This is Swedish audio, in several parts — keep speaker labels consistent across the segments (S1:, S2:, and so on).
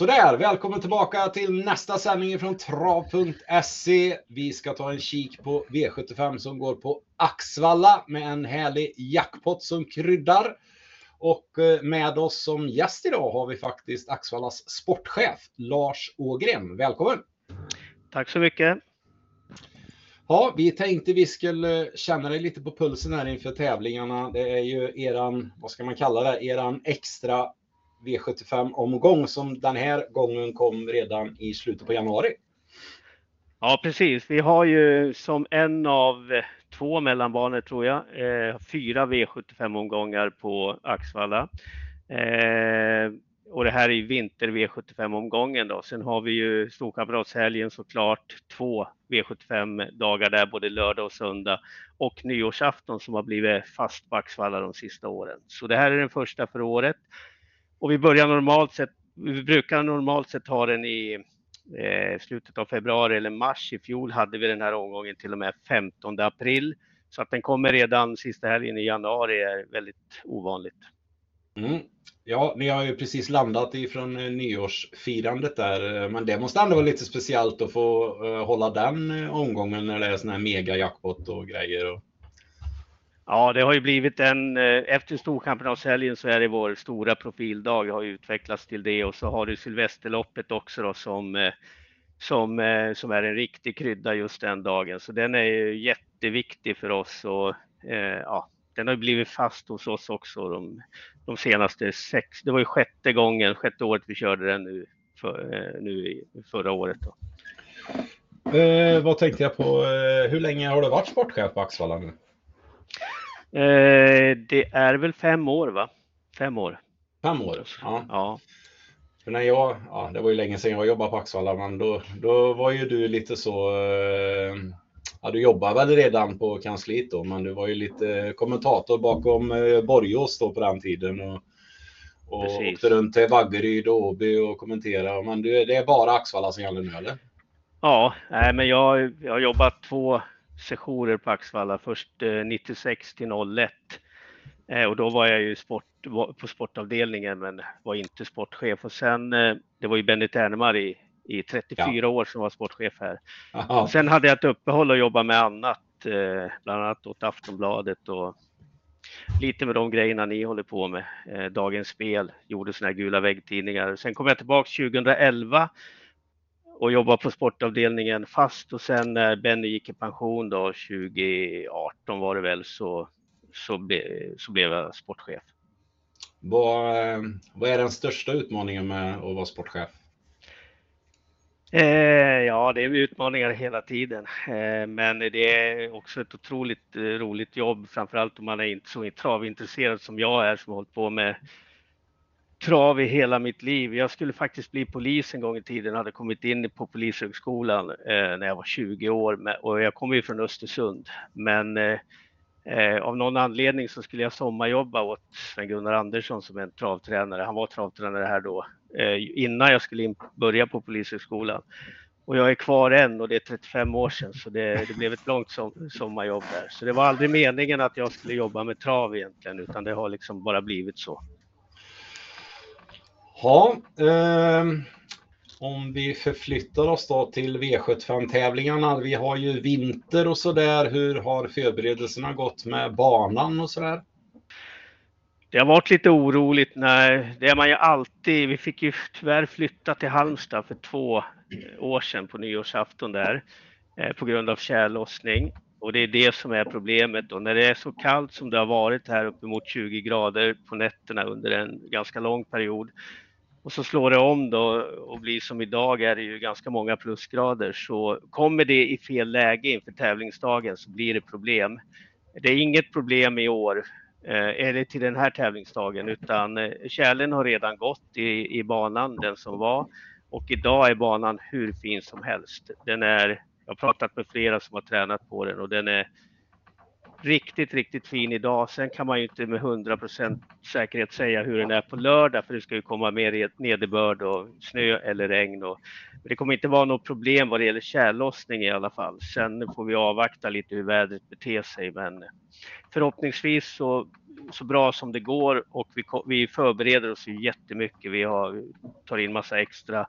S1: Sådär, välkommen tillbaka till nästa sändning från trav.se. Vi ska ta en kik på V75 som går på Axvalla med en härlig jackpot som kryddar. Och eh, med oss som gäst idag har vi faktiskt Axvallas sportchef Lars Ågren. Välkommen!
S2: Tack så mycket!
S1: Ja, vi tänkte vi skulle känna dig lite på pulsen här inför tävlingarna. Det är ju eran, vad ska man kalla det, eran extra V75-omgång som den här gången kom redan i slutet på januari.
S2: Ja, precis. Vi har ju som en av eh, två mellanbanor tror jag, eh, fyra V75-omgångar på Axvalla. Eh, och det här är vinter V75-omgången då. Sen har vi ju Storkamratshelgen såklart, två V75-dagar där, både lördag och söndag. Och nyårsafton som har blivit fast på Axvalla de sista åren. Så det här är den första för året. Och vi börjar normalt sett, vi brukar normalt sett ha den i eh, slutet av februari eller mars. I fjol hade vi den här omgången till och med 15 april. Så att den kommer redan sista helgen i januari är väldigt ovanligt.
S1: Mm. Ja, ni har ju precis landat ifrån eh, nyårsfirandet där, eh, men det måste ändå vara lite speciellt att få eh, hålla den omgången när det är sån här mega jackpot och grejer. Och...
S2: Ja, det har ju blivit en, eh, efter Storkampionatshelgen så är det vår stora profildag, det har ju utvecklats till det och så har du Sylvesterloppet också då som, eh, som, eh, som är en riktig krydda just den dagen. Så den är ju jätteviktig för oss och ja, den har blivit fast hos oss också de, de senaste sex, det var ju sjätte gången, sjätte året vi körde den nu, för, nu förra året. Då.
S1: Eh, vad tänkte jag på, hur länge har du varit sportchef på Axvalla nu?
S2: Eh, det är väl fem år va? Fem år.
S1: Fem år? Ja. ja. För när jag, ja, det var ju länge sedan jag jobbade på Axvalla, men då, då var ju du lite så eh, Ja, du jobbar väl redan på kansliet då, men du var ju lite kommentator bakom eh, Borgås då på den tiden. Och, och åkte runt till Vaggeryd och Åby och kommenterade. Men du, det är bara Axvalla som gäller nu eller?
S2: Ja, nej, men jag, jag har jobbat två sessioner på Axvalla. Först eh, 96 till 01. Eh, och då var jag ju sport, på sportavdelningen men var inte sportchef. Och sen, eh, det var ju Benny Ternemar i, i 34 ja. år som var sportchef här. Sen hade jag ett uppehåll och jobba med annat, eh, bland annat åt Aftonbladet och lite med de grejerna ni håller på med. Eh, Dagens Spel, gjorde såna här gula väggtidningar. Sen kom jag tillbaka 2011 och jobbade på sportavdelningen fast och sen när Benny gick i pension då 2018 var det väl så, så, ble, så blev jag sportchef.
S1: Vad, vad är den största utmaningen med att vara sportchef?
S2: Eh, ja, det är utmaningar hela tiden, eh, men det är också ett otroligt eh, roligt jobb, framförallt om man är inte så travintresserad som jag är som har hållit på med trav i hela mitt liv. Jag skulle faktiskt bli polis en gång i tiden, hade kommit in på Polishögskolan eh, när jag var 20 år med, och jag kommer ju från Östersund. Men eh, eh, av någon anledning så skulle jag sommarjobba åt Sven-Gunnar Andersson som är en travtränare. Han var travtränare här då Eh, innan jag skulle in, börja på Polishögskolan. Och jag är kvar än och det är 35 år sedan så det, det blev ett långt som, sommarjobb där. Så det var aldrig meningen att jag skulle jobba med trav egentligen utan det har liksom bara blivit så.
S1: Ja, eh, om vi förflyttar oss då till V75-tävlingarna. Vi har ju vinter och så där. Hur har förberedelserna gått med banan och så där?
S2: Det har varit lite oroligt när, det är man ju alltid, vi fick ju tyvärr flytta till Halmstad för två eh, år sedan på nyårsafton där eh, på grund av tjällossning. Och det är det som är problemet och när det är så kallt som det har varit här uppemot 20 grader på nätterna under en ganska lång period och så slår det om då och blir som idag är det ju ganska många plusgrader så kommer det i fel läge inför tävlingsdagen så blir det problem. Det är inget problem i år eh, eller till den här tävlingsdagen utan eh, kärlen har redan gått i, i banan, den som var. Och idag är banan hur fin som helst. Den är, jag har pratat med flera som har tränat på den och den är riktigt, riktigt fin idag. Sen kan man ju inte med 100% säkerhet säga hur den är på lördag för det ska ju komma mer nederbörd och snö eller regn. Och, men det kommer inte vara något problem vad det gäller tjällossning i alla fall. Sen får vi avvakta lite hur vädret beter sig men förhoppningsvis så så bra som det går och vi, vi förbereder oss ju jättemycket. Vi har, tar in massa extra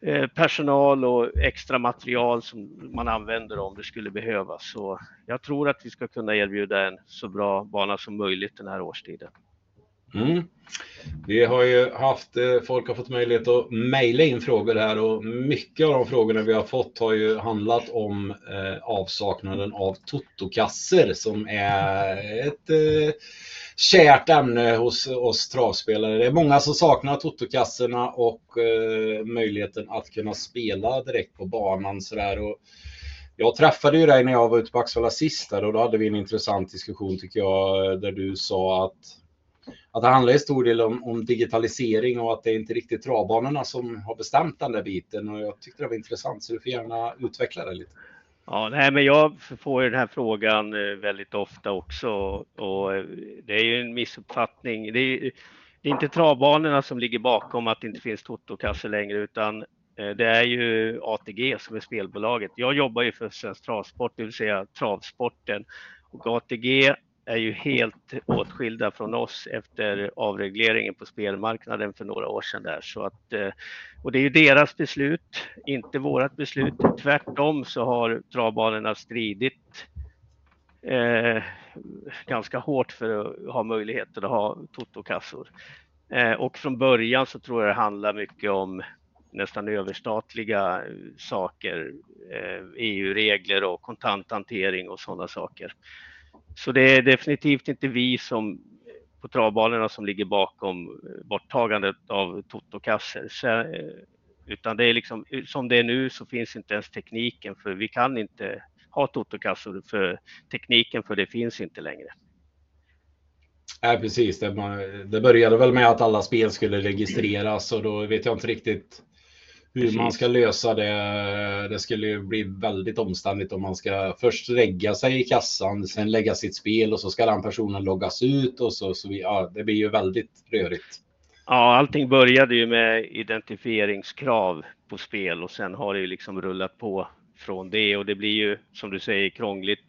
S2: Eh, personal och extra material som man använder om det skulle behövas. Så jag tror att vi ska kunna erbjuda en så bra bana som möjligt den här årstiden.
S1: Mm. Vi har ju haft, eh, folk har fått möjlighet att mejla in frågor här och mycket av de frågorna vi har fått har ju handlat om eh, avsaknaden av totokasser som är ett eh, kärt ämne hos oss travspelare. Det är många som saknar totokassorna och eh, möjligheten att kunna spela direkt på banan sådär. Och jag träffade ju dig när jag var ute på Axevalla sist och då hade vi en intressant diskussion tycker jag där du sa att att det handlar i stor del om, om, digitalisering och att det är inte riktigt travbanorna som har bestämt den där biten. Och jag tyckte det var intressant, så du får gärna utveckla det lite.
S2: Ja, nej, men jag får ju den här frågan eh, väldigt ofta också och eh, det är ju en missuppfattning. Det är, det är inte travbanorna som ligger bakom att det inte finns totokasse längre utan eh, det är ju ATG som är spelbolaget. Jag jobbar ju för Svensk Travsport, det vill säga travsporten och ATG är ju helt åtskilda från oss efter avregleringen på spelmarknaden för några år sedan där. Så att, eh, och det är ju deras beslut, inte vårt beslut. Tvärtom så har travbanorna stridit eh, ganska hårt för att ha möjlighet att ha totokassor. Eh, och från början så tror jag det handlar mycket om nästan överstatliga eh, saker, eh, EU-regler och kontanthantering och sådana saker. Så det är definitivt inte vi som på travbanorna som ligger bakom eh, borttagandet av totokassor. Eh, utan det är liksom, eh, som det är nu så finns inte ens tekniken för vi kan inte ha totokassor för tekniken för det finns inte längre.
S1: Nej, precis. Det, det började väl med att alla spel skulle registreras och då vet jag inte riktigt hur Precis. man ska lösa det. Det skulle ju bli väldigt omständigt om man ska först lägga sig i kassan, sen lägga sitt spel och så ska den personen loggas ut och så, så vi, ja, det blir ju väldigt rörigt.
S2: Ja, allting började ju med identifieringskrav på spel och sen har det ju liksom rullat på från det och det blir ju som du säger krångligt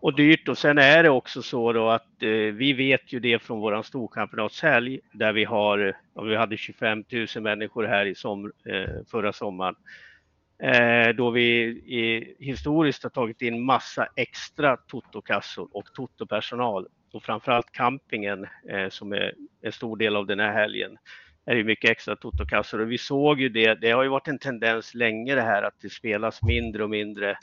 S2: och dyrt. Och sen är det också så då att eh, vi vet ju det från våran storkampionatshelg där vi har, vi hade 25 000 människor här i som, eh, förra sommaren. Eh, då vi i, historiskt har tagit in massa extra totokassor och totopersonal och framförallt campingen eh, som är en stor del av den här helgen är det mycket extra totokassor och vi såg ju det. Det har ju varit en tendens länge det här att det spelas mindre och mindre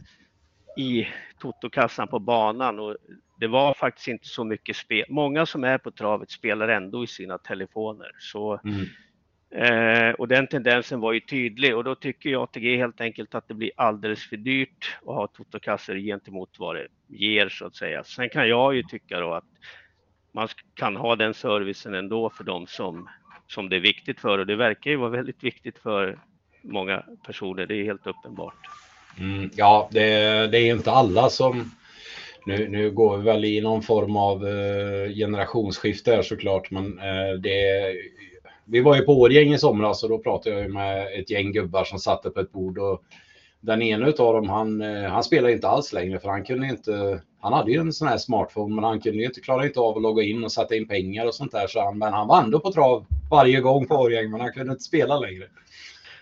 S2: i totokassan på banan och det var faktiskt inte så mycket spel. Många som är på travet spelar ändå i sina telefoner. Så, mm. eh, och den tendensen var ju tydlig och då tycker jag ATG helt enkelt att det blir alldeles för dyrt att ha totokassor gentemot vad det ger så att säga. Sen kan jag ju tycka då att man kan ha den servicen ändå för de som, som det är viktigt för och det verkar ju vara väldigt viktigt för många personer, det är helt uppenbart.
S1: Mm, ja, det, det, är inte alla som... Nu, nu går vi väl i någon form av uh, generationsskifte här såklart, men uh, det... Vi var ju på Årgäng i somras och då pratade jag med ett gäng gubbar som satt på ett bord och den ena av dem, han, uh, han spelar inte alls längre för han kunde inte... Han hade ju en sån här smartphone, men han kunde ju inte, klara inte av att logga in och sätta in pengar och sånt där. Så han, men han var ändå på trav varje gång på Årgäng, men han kunde inte spela längre.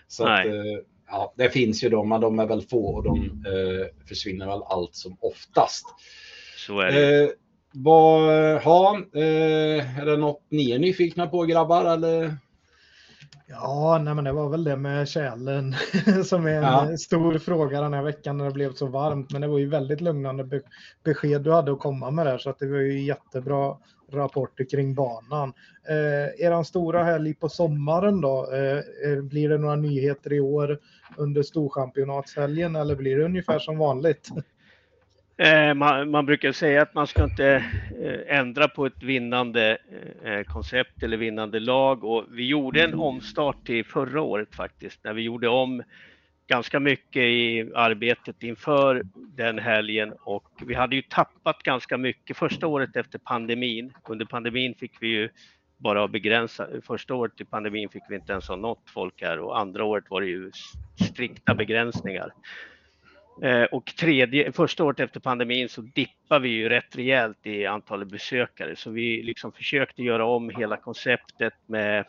S1: Så Nej. att, ja, det finns ju de, men de är väl få och de eh, försvinner väl allt som oftast.
S2: Så är det. Eh,
S1: vad, ha, eh, är det något ni är nyfikna på grabbar eller?
S3: Ja, nej men det var väl det med kärlen som är en ja. stor fråga den här veckan när det blev så varmt. Men det var ju väldigt lugnande besked du hade att komma med där så att det var ju jättebra rapporter kring banan. Eh, er stora helg på sommaren då, eh, eh, blir det några nyheter i år under storchampionatshelgen eller blir det ungefär som vanligt?
S2: Eh, man, man, brukar säga att man ska inte eh, ändra på ett vinnande eh, koncept eller vinnande lag och vi gjorde en omstart till förra året faktiskt när vi gjorde om ganska mycket i arbetet inför den helgen och vi hade ju tappat ganska mycket första året efter pandemin. Under pandemin fick vi ju bara begränsa, första året i pandemin fick vi inte ens ha något folk här och andra året var det ju strikta begränsningar. Eh, och tredje, första året efter pandemin så dippade vi ju rätt rejält i antalet besökare så vi liksom försökte göra om hela konceptet med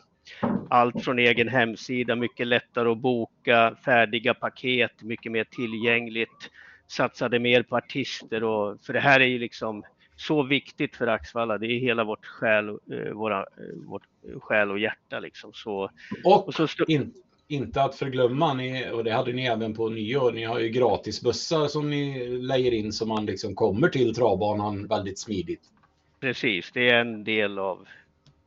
S2: allt från egen hemsida, mycket lättare att boka, färdiga paket, mycket mer tillgängligt, satsade mer på artister och för det här är ju liksom så viktigt för Axvalla. Det är hela vårt själ, eh, våra, eh, vårt själ och hjärta liksom. Så,
S1: och, och så in, inte att förglömma, ni, och det hade ni även på nyår, ni har ju gratisbussar som ni lägger in så man liksom kommer till travbanan väldigt smidigt.
S2: Precis, det är en del av,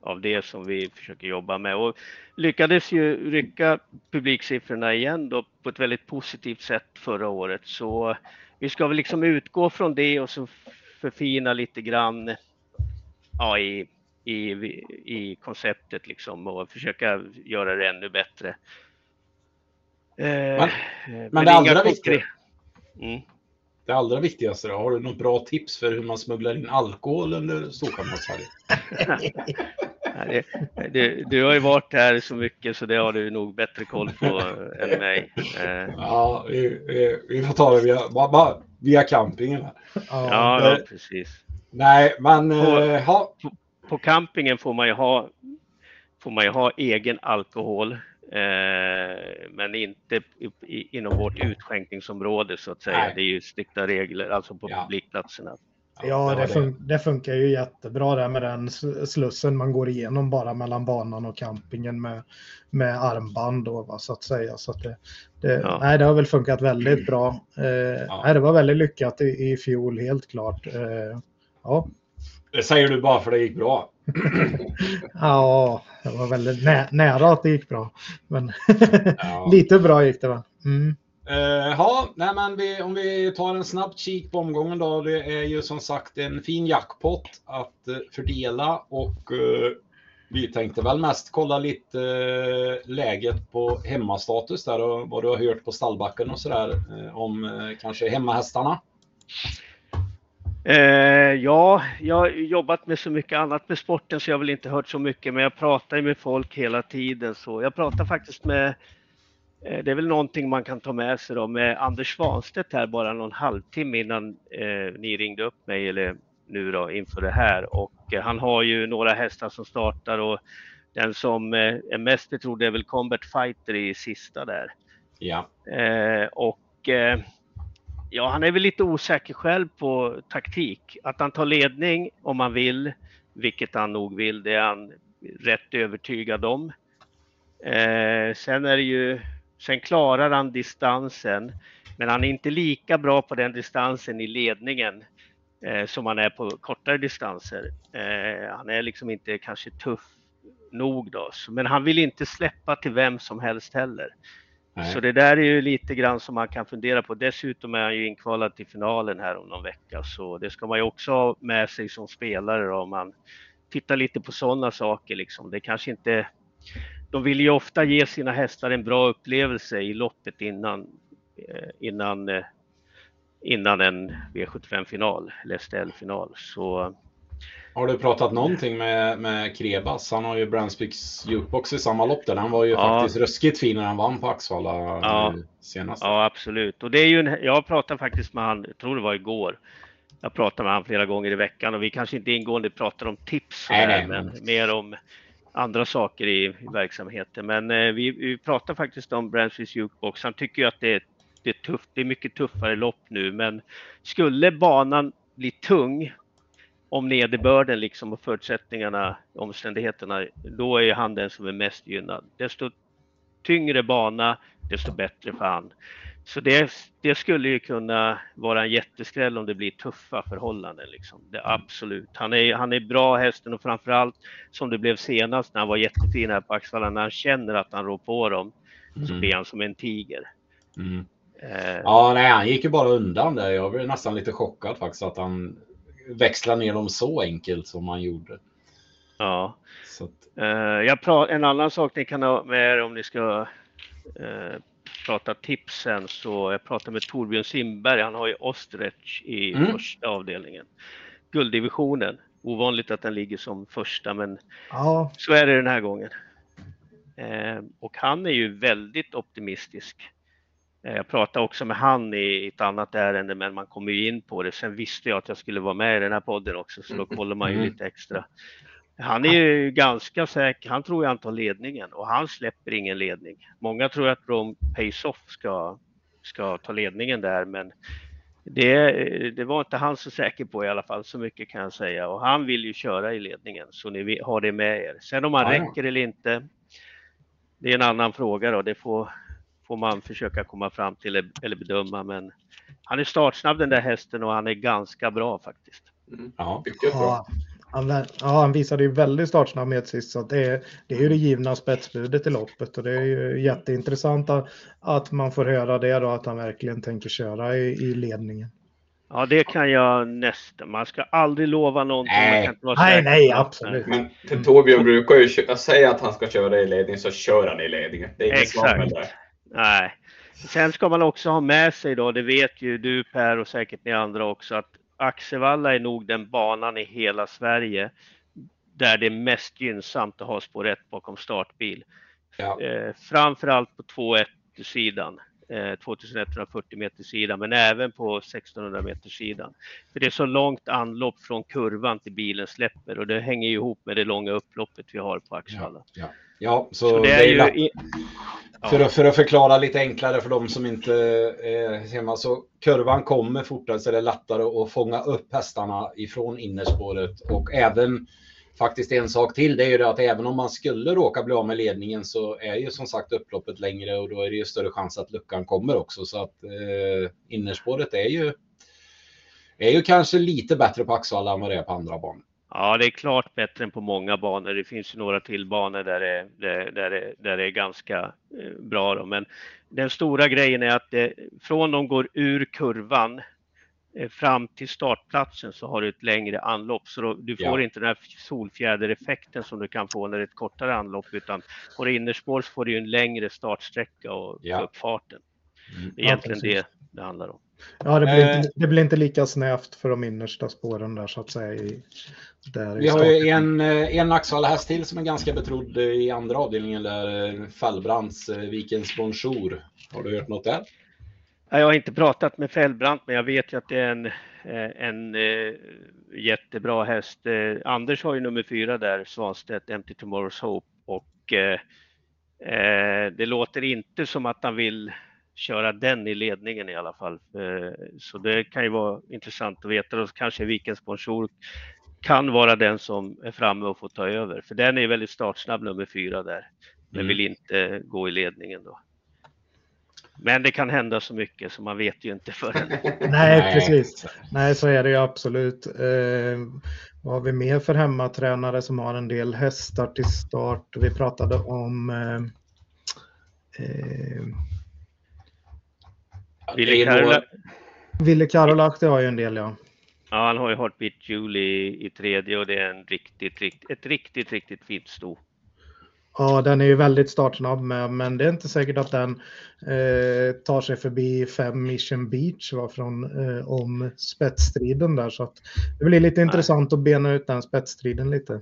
S2: av det som vi försöker jobba med och lyckades ju rycka publiksiffrorna igen då på ett väldigt positivt sätt förra året. Så vi ska väl liksom utgå från det och så förfina lite grann ja, i, i, i konceptet liksom och försöka göra det ännu bättre.
S1: Men, eh, men, men det, allra viktiga, mm. det allra viktigaste då, har du något bra tips för hur man smugglar in alkohol under
S2: Du, du har ju varit här så mycket så det har du nog bättre koll på än mig.
S1: Eh. Ja, vi, vi, får ta det via, bara, via campingen.
S2: Ja, ja, precis.
S1: Nej, men... På,
S2: eh, ha. på, på campingen får man ju ha, får man ju ha egen alkohol. Eh, men inte i, inom vårt utskänkningsområde så att säga. Nej. Det är ju strikta regler, alltså på ja. publikplatserna.
S3: Ja, det, fun det, funkar ju jättebra där med den slussen man går igenom bara mellan banan och campingen med, med armband då, va, så att säga. Så att det, det, ja. nej, det har väl funkat väldigt bra. Eh, ja. nej, det var väldigt lyckat i, i fjol, helt klart. Eh, ja.
S1: Det säger du bara för det gick bra.
S3: ja, det var väldigt nä nära att det gick bra. Men lite bra gick det va? Mm.
S1: Uh, ja, nej men vi, om vi tar en snabb kik på omgången då. Det är ju som sagt en fin jackpot att uh, fördela och uh, vi tänkte väl mest kolla lite läget på hemmastatus där och vad du har hört på stallbacken och sådär om kanske hemmahästarna.
S2: ja, jag har jobbat med så mycket annat med sporten så jag har väl inte hört så mycket men jag pratar med folk hela tiden så jag pratar faktiskt med det är väl någonting man kan ta med sig då med Anders Svanstedt här bara någon halvtimme innan eh, ni ringde upp mig eller nu då inför det här och eh, han har ju några hästar som startar och den som eh, är mest betrodd är väl Combat Fighter i sista där.
S1: Ja.
S2: Eh, och eh, ja, han är väl lite osäker själv på taktik. Att han tar ledning om han vill, vilket han nog vill, det är han rätt övertygad om. sen är det ju Sen klarar han distansen, men han är inte lika bra på den distansen i ledningen eh, som han är på kortare distanser. Eh, han är liksom inte kanske tuff nog då, men han vill inte släppa till vem som helst heller. Nej. Så det där är ju lite grann som man kan fundera på. Dessutom är han ju inkvalad till finalen här om någon vecka, så det ska man ju också ha med sig som spelare då, om man tittar lite på sådana saker liksom. Det kanske inte de vill ju ofta ge sina hästar en bra upplevelse i loppet innan, eh, innan, eh, innan en V75-final eller STL-final. Så
S1: har du pratat någonting med, med Krebas? Han har ju Brandsbys jukebox i samma lopp där. Han var ju ja. faktiskt ruskigt fin när han vann på Axvalla
S2: ja. senast. Ja, absolut. Och det är ju en, jag pratade faktiskt med han, jag tror det var igår. Jag pratar med han flera gånger i veckan och vi kanske inte ingående pratar om tips, nej, nej, men mer om andra saker i, verksamheten. Men eh, vi, vi pratar faktiskt om Bransfys Jukebox. Han tycker ju att det är, det är tufft. Det är mycket tuffare lopp nu, men skulle banan bli tung om nederbörden liksom och förutsättningarna, omständigheterna, då är han den som är mest gynnad. Desto tyngre bana, desto bättre för han. Så det, det, skulle ju kunna vara en jätteskräll om det blir tuffa förhållanden. Liksom. Det, absolut. Han är, han är bra hästen och framförallt som det blev senast när han var jättefin här på Axvalla, när han känner att han rår på dem mm. så blir han som en tiger.
S1: Mm. Eh. Ja, nej, han gick ju bara undan där. Jag blev nästan lite chockad faktiskt att han växlade ner dem så enkelt som han gjorde.
S2: Ja. Att... Eh, jag en annan sak ni kan ha med er om ni ska eh, pratar tipsen så jag pratade med Torbjörn Simberg, han har ju Ostrich i mm. första avdelningen. Gulddivisionen, ovanligt att den ligger som första men ja. så är det den här gången. Eh, och han är ju väldigt optimistisk. Eh, jag pratade också med han i ett annat ärende, men man kommer ju in på det. Sen visste jag att jag skulle vara med i den här podden också, så då kollar man ju mm. lite extra. Han är ju ganska säker, han tror ju han tar ledningen och han släpper ingen ledning. Många tror att Rome Pace-Off ska, ska ta ledningen där, men det, det, var inte han så säker på i alla fall, så mycket kan jag säga. Och han vill ju köra i ledningen, så ni har det med er. Sen om han ja, räcker eller inte, det är en annan fråga då. Det får, får man försöka komma fram till eller bedöma. Men han är startsnabb den där hästen och han är ganska bra faktiskt.
S3: Mm. Ja, mycket bra. Han, ja, han visade ju väldigt startsnabbhet sist, så det är, det är ju det givna spetsbudet i loppet och det är ju jätteintressant att, att man får höra det då, att han verkligen tänker köra i, i ledningen.
S2: Ja, det kan jag nästan. Man ska aldrig lova någonting.
S3: Nej, nej, nej, absolut.
S4: Men Torbjörn brukar ju säga att han ska köra i ledning, så kör han i ledningen. Det är inget
S2: Exakt. Där. Nej. Sen ska man också ha med sig då, det vet ju du Per och säkert ni andra också, att Axevalla är nog den banan i hela Sverige där det är mest gynnsamt att ha spår 1 bakom startbil. Ja. Eh, framförallt på 2.1 sidan. 2140 meter sidan, men även på 1600 meter sidan. För det är så långt anlopp från kurvan till bilen släpper och det hänger ihop med det långa upploppet vi har på Axevalla.
S1: Ja, ja. Ja, så, så, det är, det är ju... För, att, för att förklara lite enklare för de som inte är hemma så kurvan kommer fortare så det är lättare att fånga upp hästarna ifrån innerspåret och även faktiskt en sak till, det är ju det att även om man skulle råka bli av med ledningen så är ju som sagt upploppet längre och då är det ju större chans att luckan kommer också. Så att eh, innerspåret är ju, är ju kanske lite bättre på Axvalla än vad det är på andra banor.
S2: Ja, det är klart bättre än på många banor. Det finns ju några till banor där det, där, där det, där det är ganska eh, bra. Då. Men den stora grejen är att det, från de går ur kurvan Eh, fram till startplatsen så har du ett längre anlopp så då, du får ja. inte den här solfjädereffekten som du kan få när det är ett kortare anlopp utan på det innerspår så får du en längre startsträcka och ja. få upp farten. Mm. Det är egentligen ja, det det handlar om.
S3: Ja, det blir, inte, eh. det blir inte lika snävt för de innersta spåren där så att säga. I,
S1: där Vi har ju en, eh, en Axvalla häst till som är ganska betrodd i andra avdelningen där Fallbrands Vikens Bonjour. Har du hört något där?
S2: Jag har inte pratat med Fällbrant, men jag vet ju att det är en, eh, en, jättebra häst. Eh, Anders har ju nummer fyra där, Svanstedt, Empty Tomorrow's Hope. Och eh, det låter inte som att han vill köra den i ledningen i alla fall. så det kan ju vara intressant att veta. Då kanske Vikens Bonjour kan vara den som är framme och får ta över. För den är väldigt startsnabb, nummer fyra där. Men mm. vill inte gå i ledningen då. Men det kan hända så mycket så man vet ju inte förrän.
S3: Nej, precis. Nej, så är det ju absolut. Eh, vad har vi mer för hemmatränare som har en del hästar till start? Vi pratade om eh, eh,
S2: Ville Karolak.
S3: Ville Karolak, det har ju en del ja.
S2: Ja, han har ju Heartbeat Julie i tredje och det är en riktigt, riktigt, ett riktigt, riktigt fint sto.
S3: Ja, den är ju väldigt startsnabb med, men det är inte säkert att den eh, tar sig förbi fem Mission Beach va, från, eh, om spetsstriden där. Så att det blir lite Nej. intressant att bena ut den spetsstriden lite.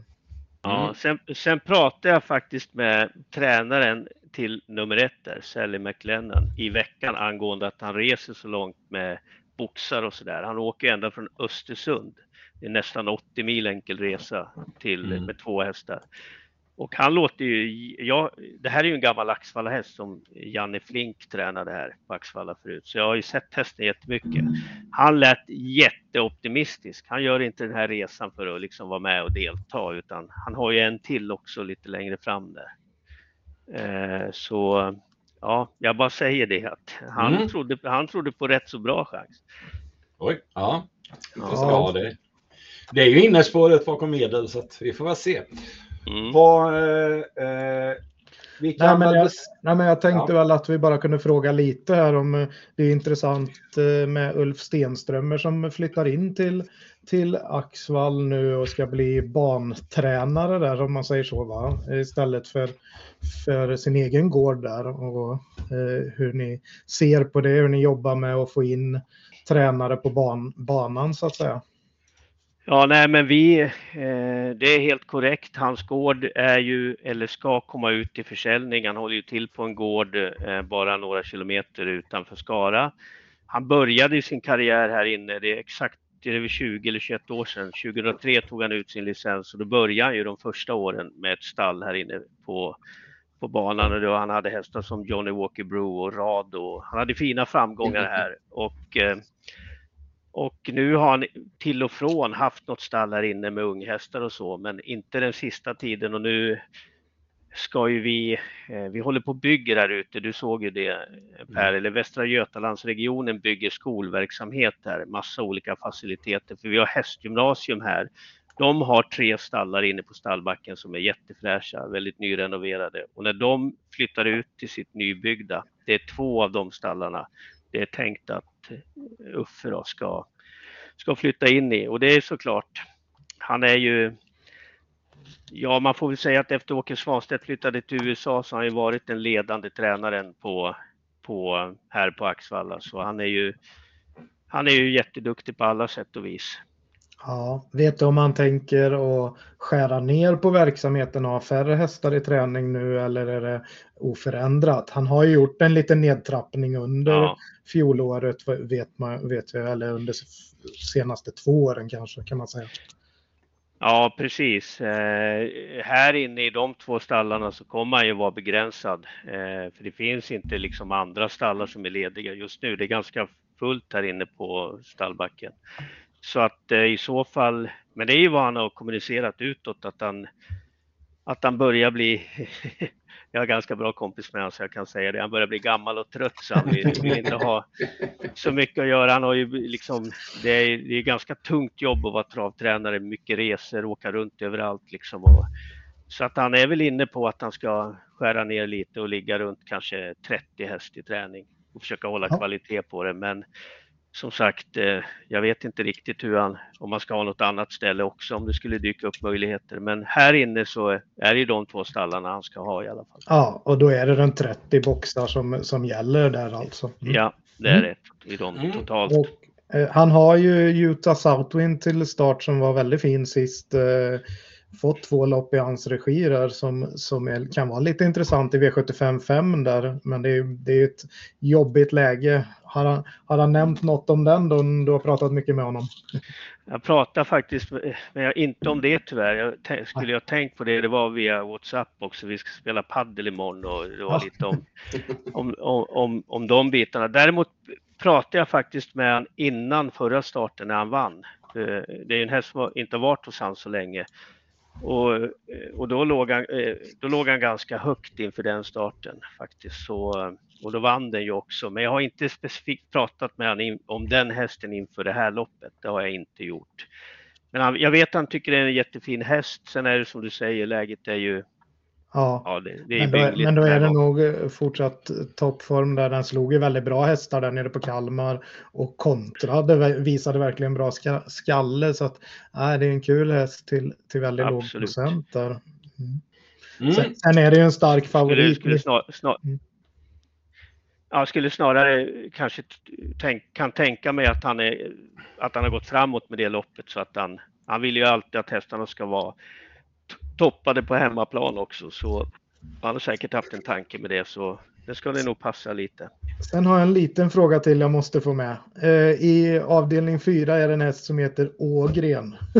S2: Ja, mm. sen, sen pratade jag faktiskt med tränaren till nummer ett där, Sally McLennan, i veckan angående att han reser så långt med boxar och sådär. Han åker ända från Östersund. Det är nästan 80 mil enkel resa till, mm. med två hästar. Och han låter ju, ja, det här är ju en gammal Axvalla-häst som Janne Flink tränade här på Axvalla förut, så jag har ju sett hästen jättemycket. Han lät jätteoptimistisk. Han gör inte den här resan för att liksom vara med och delta, utan han har ju en till också lite längre fram där. Eh, så ja, jag bara säger det att han, mm. trodde, han trodde på rätt så bra chans.
S1: Oj, ja. ja. det, det är ju innerspåret bakom medel, så att vi får väl se. Mm. Vad, eh, eh,
S3: vi kan nej, men jag, nej, men jag tänkte ja. väl att vi bara kunde fråga lite här om eh, det är intressant eh, med Ulf Stenströmer som flyttar in till, till Axvall nu och ska bli bantränare där om man säger så va? Istället för, för sin egen gård där och eh, hur ni ser på det, hur ni jobbar med att få in tränare på ban, banan så att säga.
S2: Ja, nej, men vi, eh, det är helt korrekt. Hans gård är ju, eller ska komma ut till försäljning. Han håller ju till på en gård eh, bara några kilometer utanför Skara. Han började sin karriär här inne, det är exakt det är 20 eller 21 år sedan. 2003 tog han ut sin licens och då började han ju de första åren med ett stall här inne på, på banan och då han hade hästar som Johnny Walker Brew och Rado. Han hade fina framgångar här och eh, och nu har han till och från haft något stall här inne med unghästar och så, men inte den sista tiden. Och nu ska ju vi, eh, vi håller på och bygger här ute, du såg ju det Per, mm. eller Västra Götalandsregionen bygger skolverksamhet här, massa olika faciliteter, för vi har hästgymnasium här. De har tre stallar inne på stallbacken som är jättefräscha, väldigt nyrenoverade. Och när de flyttar ut till sitt nybyggda, det är två av de stallarna, det är tänkt att Uffe då ska, ska flytta in i och det är såklart, han är ju Ja, man får väl säga att efter Åke Svanstedt flyttade till USA så har han ju varit den ledande tränaren på, på, här på Axvalla. Så han är ju, han är ju jätteduktig på alla sätt och vis.
S3: Ja, vet du om han tänker att skära ner på verksamheten och ha färre hästar i träning nu eller är det oförändrat? Han har ju gjort en liten nedtrappning under ja. fjolåret vet, man, vet vi, eller under senaste två åren kanske kan man säga.
S2: Ja, precis. Eh, här inne i de två stallarna så kommer han ju vara begränsad. Eh, för det finns inte liksom andra stallar som är lediga just nu. Det är ganska fullt här inne på stallbacken. Så att eh, i så fall, men det är ju vad han har kommunicerat utåt att han, att han börjar bli, jag har ganska bra kompis med honom så jag kan säga det, han börjar bli gammal och trött så han vill, vill inte ha så mycket att göra. Han har ju liksom, det är, det är ganska tungt jobb att vara travtränare, mycket resor, åka runt överallt liksom. Och, så att han är väl inne på att han ska skära ner lite och ligga runt kanske 30 häst i träning och försöka hålla kvalitet på det. Men som sagt, eh, jag vet inte riktigt hur han, om man ska ha något annat ställe också om det skulle dyka upp möjligheter. Men här inne så är det de två stallarna han ska ha i alla fall.
S3: Ja, och då är det den 30 boxar som, som gäller där alltså?
S2: Mm. Ja, det är mm. det i de mm. totalt. Och,
S3: eh, han har ju Utah Southwind till start som var väldigt fin sist. Eh, fått två lopp i hans regi där som, som är, kan vara lite intressant i V75 5 där. Men det är, det är ett jobbigt läge. Har han, har han nämnt något om den då? Du har pratat mycket med honom.
S2: Jag pratar faktiskt, men inte om det tyvärr. Jag skulle jag tänkt på det, det var via WhatsApp också. Vi ska spela paddel imorgon och det var ja. lite om, om, om, om, om de bitarna. Däremot pratade jag faktiskt med honom innan förra starten när han vann. Eh, det är en häst som inte har varit hos honom så länge. Och, eh, och då, låg han, eh, då låg han ganska högt inför den starten faktiskt. Så, eh, och då vann den ju också. Men jag har inte specifikt pratat med honom om den hästen inför det här loppet. Det har jag inte gjort. Men han, jag vet att han tycker det är en jättefin häst. Sen är det som du säger, läget är ju
S3: Ja, ja det, det men, då, men då är det nog eh, fortsatt toppform där den slog ju väldigt bra hästar där nere på Kalmar och kontrade, visade verkligen bra skalle så att nej, det är en kul häst till, till väldigt Absolut. låg procent där. Mm. Mm. Sen, sen, är det ju en stark favorit.
S2: Skulle, skulle snar, mm. Jag skulle snarare kanske tänk, kan tänka mig att han, är, att han har gått framåt med det loppet så att han, han vill ju alltid att hästarna ska vara toppade på hemmaplan också så han har säkert haft en tanke med det så det ska det nog passa lite.
S3: Sen har jag en liten fråga till jag måste få med. Eh, I avdelning 4 är det en häst som heter Ågren.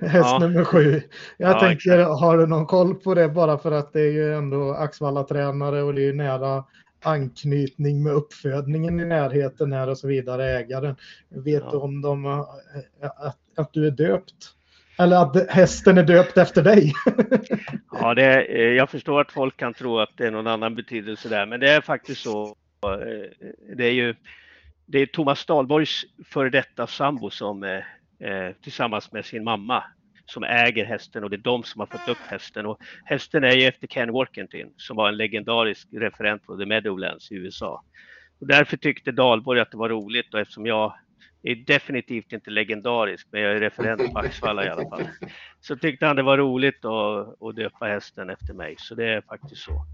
S3: häst ja. nummer 7. Jag ja, tänker, exakt. har du någon koll på det bara för att det är ju ändå Axvalla-tränare och det är ju nära anknytning med uppfödningen i närheten här och så vidare, ägaren. Vet ja. du om de, att, att du är döpt? Eller att hästen är döpt efter dig.
S2: ja, det, är, jag förstår att folk kan tro att det är någon annan betydelse där, men det är faktiskt så. Eh, det är ju det är Thomas Dahlborgs före detta sambo som eh, tillsammans med sin mamma som äger hästen och det är de som har fått upp hästen. Och hästen är ju efter Ken Workington som var en legendarisk referent på The Meadowlands i USA. Och därför tyckte Dahlborg att det var roligt och eftersom jag är definitivt inte legendarisk, men jag är referent på Axvalla i alla fall. Så tyckte han det var roligt att, att döpa hästen efter mig, så det är faktiskt så.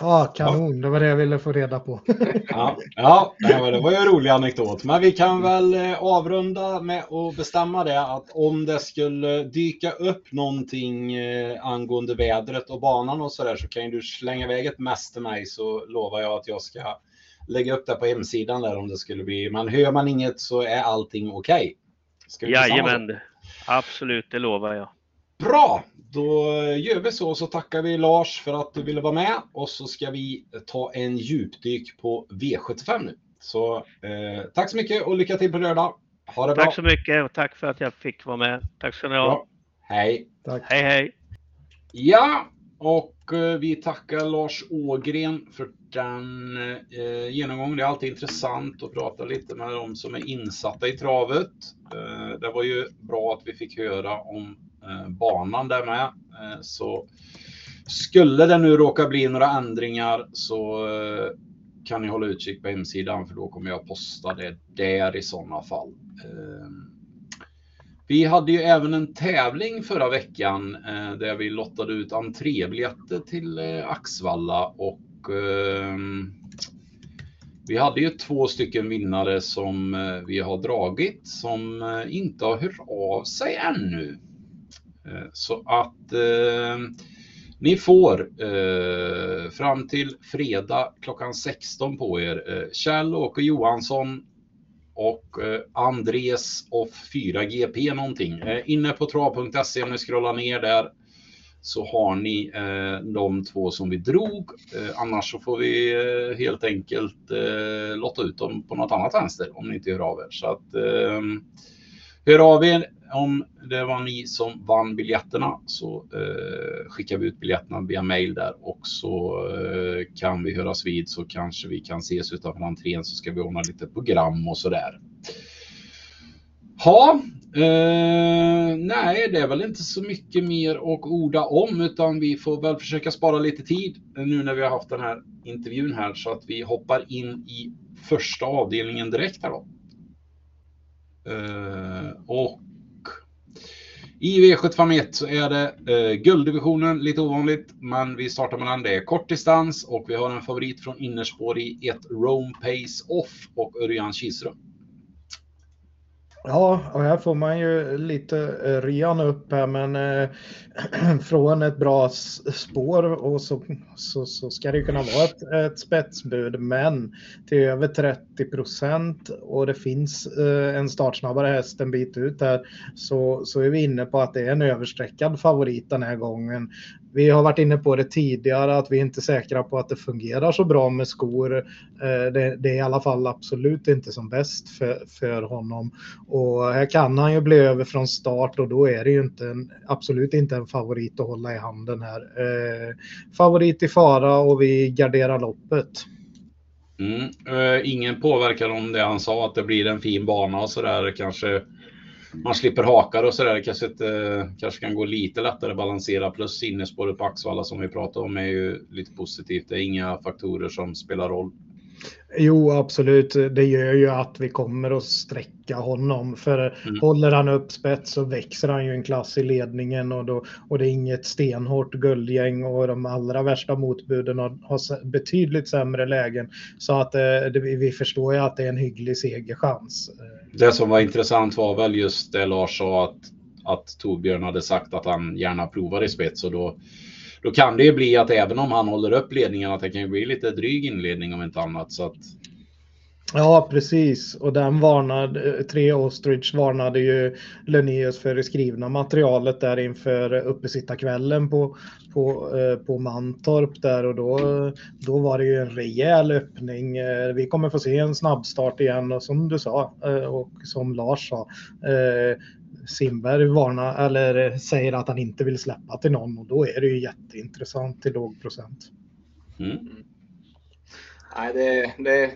S3: Ja, kanon. Det var det jag ville få reda på.
S1: ja, ja det var ju en rolig anekdot. Men vi kan väl eh, avrunda med att bestämma det att om det skulle dyka upp någonting eh, angående vädret och banan och så där så kan du slänga iväg ett mess till mig så lovar jag att jag ska lägga upp det på hemsidan där om det skulle bli. Men hör man inget så är allting okej.
S2: Okay. Jajamän, absolut, det lovar jag.
S1: Bra, då gör vi så. Så tackar vi Lars för att du ville vara med och så ska vi ta en djupdyk på V75 nu. Så eh, tack så mycket och lycka till på lördag. Ha det
S2: bra. Tack så mycket och tack för att jag fick vara med. Tack ska ni ha.
S1: Hej.
S2: Tack. Hej, hej.
S1: Ja, och eh, vi tackar Lars Ågren för den eh, genomgången. Det är alltid intressant att prata lite med de som är insatta i travet. Eh, det var ju bra att vi fick höra om Eh, banan där med. Eh, så skulle det nu råka bli några ändringar så eh, kan ni hålla utkik på hemsidan för då kommer jag posta det där i sådana fall. Eh, vi hade ju även en tävling förra veckan eh, där vi lottade ut entrébiljetter till eh, Axvalla och ehm, vi hade ju två stycken vinnare som eh, vi har dragit som inte har hört av sig ännu. Eh, så att eh, ni får eh, fram till fredag klockan 16 på er eh, Kjell-Åke Johansson och eh, Andres off 4GP någonting. Eh, inne på trav.se om ni scrollar ner där så har ni eh, de två som vi drog. Eh, annars så får vi eh, helt enkelt eh, lotta ut dem på något annat vänster om ni inte hör av er. Så att, eh, hör av er om det var ni som vann biljetterna så eh, skickar vi ut biljetterna via mail där och så eh, kan vi höras vid så kanske vi kan ses utanför entrén så ska vi ordna lite program och sådär. Ja, eh, nej, det är väl inte så mycket mer att orda om utan vi får väl försöka spara lite tid eh, nu när vi har haft den här intervjun här så att vi hoppar in i första avdelningen direkt här då. Uh, och i V751 så är det eh, gulddivisionen, lite ovanligt, men vi startar med den. Det är kortdistans och vi har en favorit från innerspår i ett Rome Pace Off och Örjan Kihlström.
S3: Ja, och här får man ju lite eh, ryan upp här, men eh, från ett bra spår och så, så, så, ska det kunna vara ett, ett spetsbud, men till över 30 procent och det finns eh, en startsnabbare häst en bit ut här så, så är vi inne på att det är en överstreckad favorit den här gången. Vi har varit inne på det tidigare att vi inte är säkra på att det fungerar så bra med skor. Eh, det, det är i alla fall absolut inte som bäst för, för honom. Och här kan han ju bli över från start och då är det ju inte en, absolut inte en favorit att hålla i handen här. Eh, favorit i fara och vi garderar loppet.
S1: Mm. Eh, ingen påverkan om det han sa att det blir en fin bana och sådär kanske man slipper hakar och sådär. Kanske, inte, kanske kan gå lite lättare att balansera. Plus innerspåret på Axvalla som vi pratade om är ju lite positivt. Det är inga faktorer som spelar roll.
S3: Jo, absolut. Det gör ju att vi kommer att sträcka honom. För mm. håller han upp spets så växer han ju en klass i ledningen och, då, och det är inget stenhårt guldgäng och de allra värsta motbuden har, har betydligt sämre lägen. Så att eh, det, vi förstår ju att det är en hygglig segerchans.
S1: Det som var intressant var väl just det Lars sa att, att Torbjörn hade sagt att han gärna provar i spets och då då kan det ju bli att även om han håller upp ledningen att det kan ju bli lite dryg inledning om inte annat. Så att...
S3: Ja, precis. Och den varnade, tre Ostrich varnade ju Linnaeus för det skrivna materialet där inför uppesittarkvällen på, på, eh, på Mantorp där och då, då var det ju en rejäl öppning. Eh, vi kommer få se en snabbstart igen och som du sa eh, och som Lars sa, Simberg varnar eller säger att han inte vill släppa till någon och då är det ju jätteintressant till låg procent. Mm.
S4: Nej, det, det,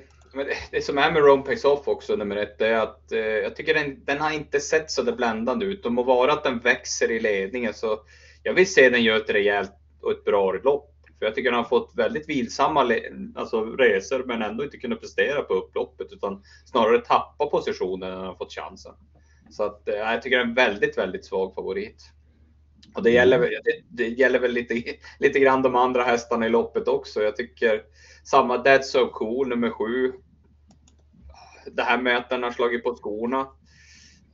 S4: det som är med Rome Pays Off också, nummer ett, är att eh, jag tycker den, den har inte sett så där bländande ut. Och må vara att den växer i ledningen så jag vill se den göra ett rejält och ett bra lopp. För jag tycker den har fått väldigt vilsamma alltså, resor men ändå inte kunnat prestera på upploppet utan snarare tappa positionen när den har fått chansen. Så att, eh, jag tycker det är en väldigt, väldigt svag favorit. Och det gäller, det, det gäller väl lite, lite grann de andra hästarna i loppet också. Jag tycker samma That's So Cool nummer sju. Det här med att den har slagit på skorna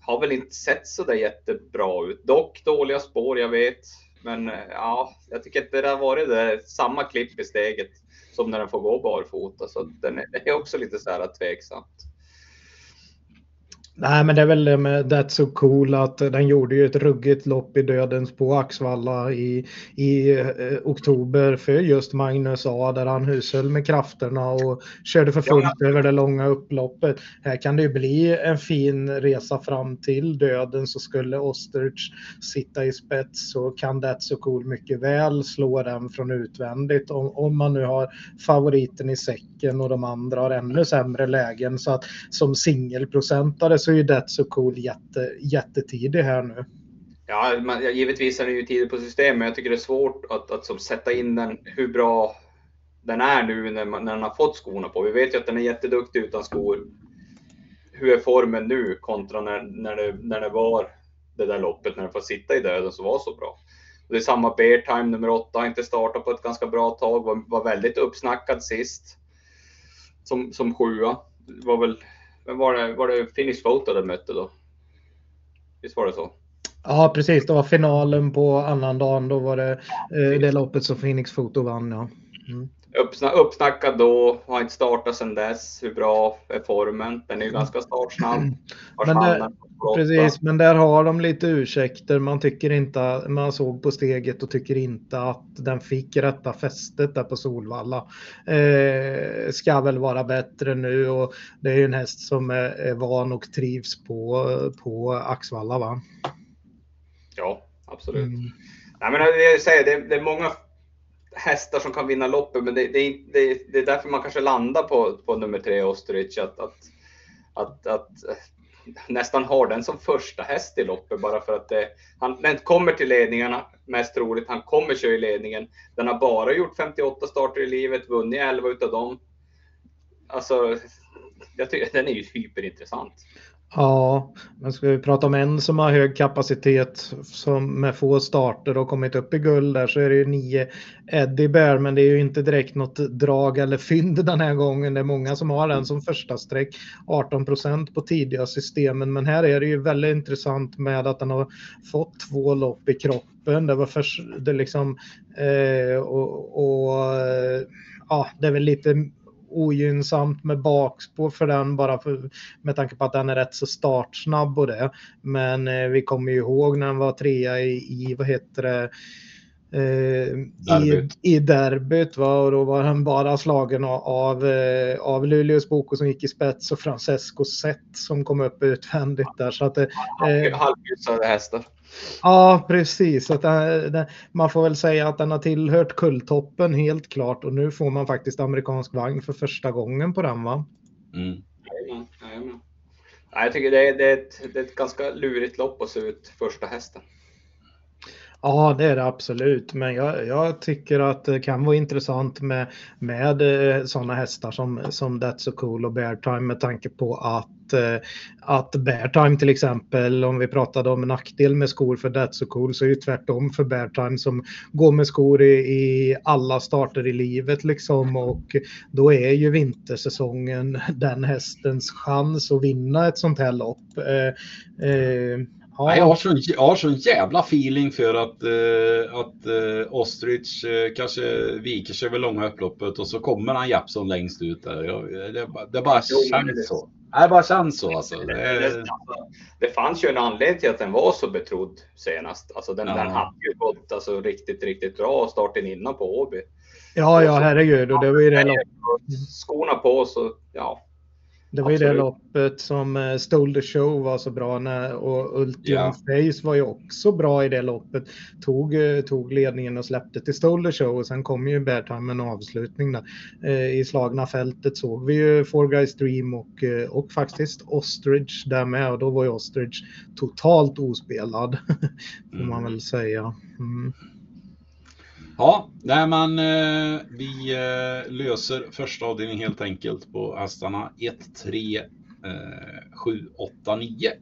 S4: har väl inte sett så där jättebra ut. Dock dåliga spår, jag vet. Men eh, ja, jag tycker att det har varit det, samma klipp i steget som när den får gå barfota. Så den är, det är också lite så här tveksamt.
S3: Nej, men det är väl det med That's So Cool att den gjorde ju ett ruggigt lopp i dödens på Axvalla i, i eh, oktober för just Magnus A där han hushöll med krafterna och körde för fullt ja. över det långa upploppet. Här kan det ju bli en fin resa fram till döden så skulle Osterich sitta i spets så kan That's So Cool mycket väl slå den från utvändigt om, om man nu har favoriten i säcken och de andra har ännu sämre lägen så att som singelprocentare så är ju Death So Cool jätte, jättetidig här nu.
S4: Ja, man, givetvis är den ju tidig på systemet, men jag tycker det är svårt att, att som, sätta in den hur bra den är nu när, man, när den har fått skorna på. Vi vet ju att den är jätteduktig utan skor. Hur är formen nu kontra när, när, det, när det var det där loppet när den får sitta i döden som var så bra. Och det är samma Bear Time nummer åtta, har inte startat på ett ganska bra tag, var, var väldigt uppsnackad sist. Som, som sjua. Var väl men var det, var det Finish Photo den mötte då? Visst var det så?
S3: Ja, precis. Det var finalen på annan dagen. Då var det eh, det loppet som Phoenix Photo vann. Ja.
S4: Mm. Uppsnack, uppsnackad då, har inte startat sedan dess. Hur bra är formen? Den är ju ganska startsnabb.
S3: Men det, precis, men där har de lite ursäkter. Man tycker inte, man såg på steget och tycker inte att den fick rätta fästet där på Solvalla. Eh, ska väl vara bättre nu och det är ju en häst som är, är van och trivs på, på Axvalla va?
S4: Ja, absolut. Mm. Nej, men jag säger, det, det är många hästar som kan vinna loppet, men det, det, det, det, är därför man kanske landar på, på nummer tre, Osterich, att, att, att, att eh, nästan har den som första häst i loppet bara för att det, han, den kommer till ledningarna mest troligt. Han kommer köra i ledningen. Den har bara gjort 58 starter i livet, vunnit 11 utav dem. Alltså, jag tycker den är ju hyperintressant.
S3: Ja, men ska vi prata om en som har hög kapacitet som med få starter och kommit upp i guld där så är det ju nio Eddie Bear, men det är ju inte direkt något drag eller fynd den här gången. Det är många som har den som första streck, 18 procent på tidiga systemen, men här är det ju väldigt intressant med att den har fått två lopp i kroppen. Det var först, det liksom, eh, och, och ja, det är väl lite ogynnsamt med bakspår för den bara för, med tanke på att den är rätt så startsnabb och det. Men eh, vi kommer ju ihåg när den var trea i, i vad heter det, eh, i, i derbyt. Va? Och då var han bara slagen av, av, eh, av Luleås Boko som gick i spets och Francesco Sett som kom upp utvändigt där. Så att, eh,
S4: hästar.
S3: Ja, precis. Att den, den, man får väl säga att den har tillhört kulltoppen helt klart och nu får man faktiskt amerikansk vagn för första gången på den va? Mm.
S4: Jag tycker det är, det, är ett, det är ett ganska lurigt lopp att se ut första hästen.
S3: Ja, det är det absolut. Men jag, jag, tycker att det kan vara intressant med, med eh, sådana hästar som, som That's So Cool och Bear Time med tanke på att, eh, att Bear Time till exempel, om vi pratade om nackdel med skor för That's So Cool så är det tvärtom för Bear Time som går med skor i, i alla starter i livet liksom och då är ju vintersäsongen den hästens chans att vinna ett sånt här lopp. Eh,
S1: eh, Ja. Jag, har så, jag har så jävla feeling för att, uh, att uh, Ostrich uh, kanske viker sig över långa upploppet och så kommer han Japson längst ut där. Jag, det, det bara känns det, så. Det bara känns så alltså. Det, det,
S4: det, fanns ju en anledning till att den var så betrodd senast. Alltså den, ja. den hade ju gått alltså, riktigt, riktigt bra starten innan på Åby.
S3: Ja, ja, herregud. Och det var ju det
S4: Skorna på så, ja.
S3: Det var ju det loppet som eh, Stole the Show var så bra när, och Ultium yeah. Face var ju också bra i det loppet. Tog, eh, tog ledningen och släppte till Stole the Show och sen kom ju Beartime med en avslutning där. Eh, I slagna fältet såg vi ju Four Guys Dream och, och faktiskt Ostrich där med och då var ju Ostrich totalt ospelad. får mm. man väl säga. Mm.
S1: Ja, nej men eh, vi eh, löser första avdelningen helt enkelt på hästarna 1, 3, 7, 8, 9.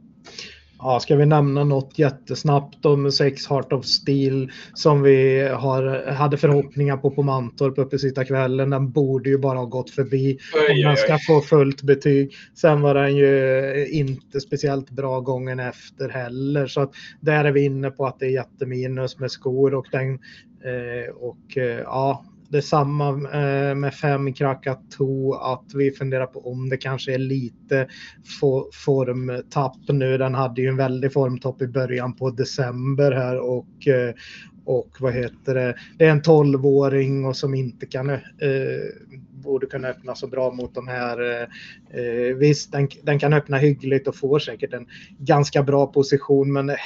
S3: Ja, ska vi nämna något jättesnabbt om sex Heart of Steel som vi har, hade förhoppningar på på Mantorp uppe sista kvällen. Den borde ju bara ha gått förbi om den ska få fullt betyg. Sen var den ju inte speciellt bra gången efter heller så att där är vi inne på att det är jätteminus med skor och den eh, och eh, ja, Detsamma eh, med fem Krakatoa, att vi funderar på om det kanske är lite formtapp nu. Den hade ju en väldig formtopp i början på december här och eh, och vad heter det, det är en 12-åring och som inte kan, eh, borde kunna öppna så bra mot de här. Eh, visst, den, den, kan öppna hyggligt och får säkert en ganska bra position, men eh,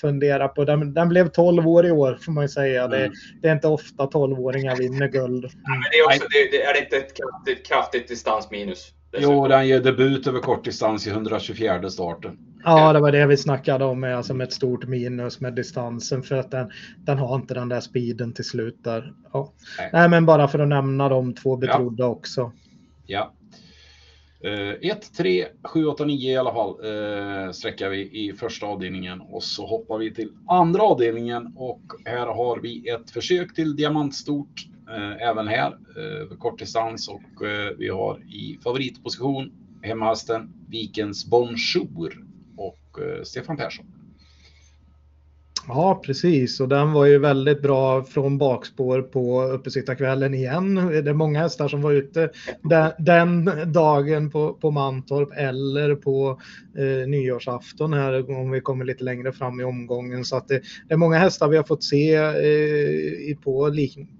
S3: fundera på den. Den blev 12 år i år får man ju säga. Mm. Det, det, är inte ofta 12-åringar vinner guld. Mm.
S4: Ja, men det är, också, det, är det inte ett kraftigt, kraftigt distansminus?
S1: Jo, den ger debut över kortdistans i 124 starten.
S3: Ja, det var det vi snackade om med, alltså med ett stort minus med distansen för att den, den har inte den där speeden till slut där. Ja. Nej. Nej men bara för att nämna de två betrodda ja. också.
S1: Ja. 1, 3, 7, 8, 9 i alla fall uh, sträckar vi i första avdelningen och så hoppar vi till andra avdelningen och här har vi ett försök till diamantstort Eh, även här eh, uh, kortdistans och eh, vi har i favoritposition hemmahästen Vikens Bonjour och eh, Stefan Persson.
S3: Ja, precis. Och den var ju väldigt bra från bakspår på uppesittarkvällen igen. Det är många hästar som var ute den, den dagen på, på Mantorp eller på eh, nyårsafton här om vi kommer lite längre fram i omgången. Så att det, det är många hästar vi har fått se eh, på,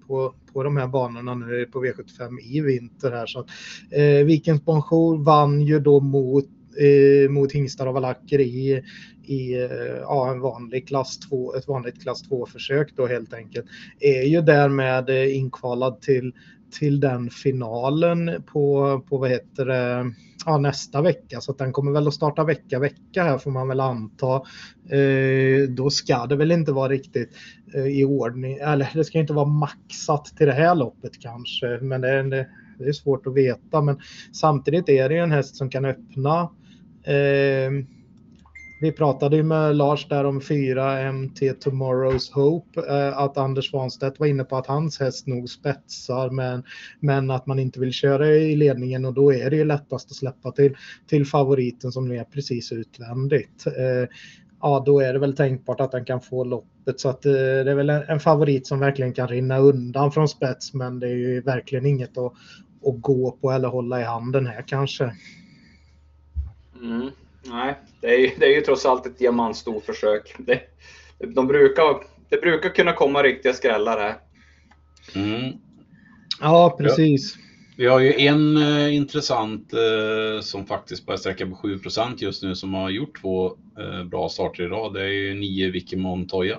S3: på, på de här banorna nu på V75 i vinter här. Så att, eh, Vikens Bonjour vann ju då mot eh, mot hingstar och valacker i, i eh, ja, en vanlig klass 2, ett vanligt klass 2-försök då helt enkelt, är ju därmed eh, inkvalad till, till den finalen på, på vad heter det, ja, nästa vecka. Så att den kommer väl att starta vecka, vecka här får man väl anta. Eh, då ska det väl inte vara riktigt eh, i ordning, eller det ska inte vara maxat till det här loppet kanske, men det, det, det är svårt att veta. Men samtidigt är det ju en häst som kan öppna Eh, vi pratade ju med Lars där om 4 MT Tomorrow's Hope, eh, att Anders Svanstedt var inne på att hans häst nog spetsar men, men att man inte vill köra i ledningen och då är det ju lättast att släppa till, till favoriten som är precis utvändigt. Eh, ja, då är det väl tänkbart att den kan få loppet så att eh, det är väl en, en, favorit som verkligen kan rinna undan från spets men det är ju verkligen inget att, att gå på eller hålla i handen här kanske.
S4: Mm. Nej, det är, ju, det är ju trots allt ett diamantstorförsök. Det, de brukar, det brukar kunna komma riktiga skrällar här.
S3: Mm. Ja, precis. Ja.
S1: Vi har ju en eh, intressant eh, som faktiskt börjar sträcka på 7% just nu som har gjort två eh, bra starter i rad. Det är ju nio Vicky Montoya.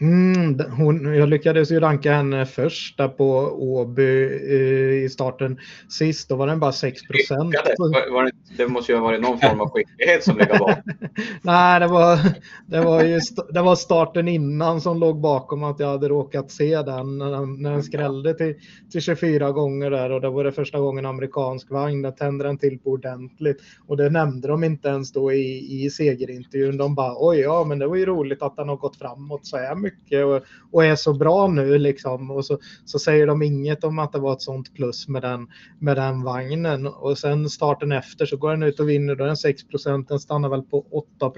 S3: Mm, hon, jag lyckades ju ranka henne först där på Åby eh, i starten sist. Då var den bara 6 procent.
S4: Det, det måste ju ha varit någon form av skicklighet som ligger bakom.
S3: Nej, det var, det, var ju, det var starten innan som låg bakom att jag hade råkat se den när den, när den skrällde till, till 24 gånger där och det var det första gången amerikansk vagn. Där tände den till på ordentligt och det nämnde de inte ens då i, i segerintervjun. De bara oj, ja, men det var ju roligt att den har gått framåt så här mycket och, och är så bra nu liksom. Och så, så säger de inget om att det var ett sånt plus med den, med den vagnen. Och sen starten efter så går den ut och vinner. Då är den 6 Den stannar väl på 8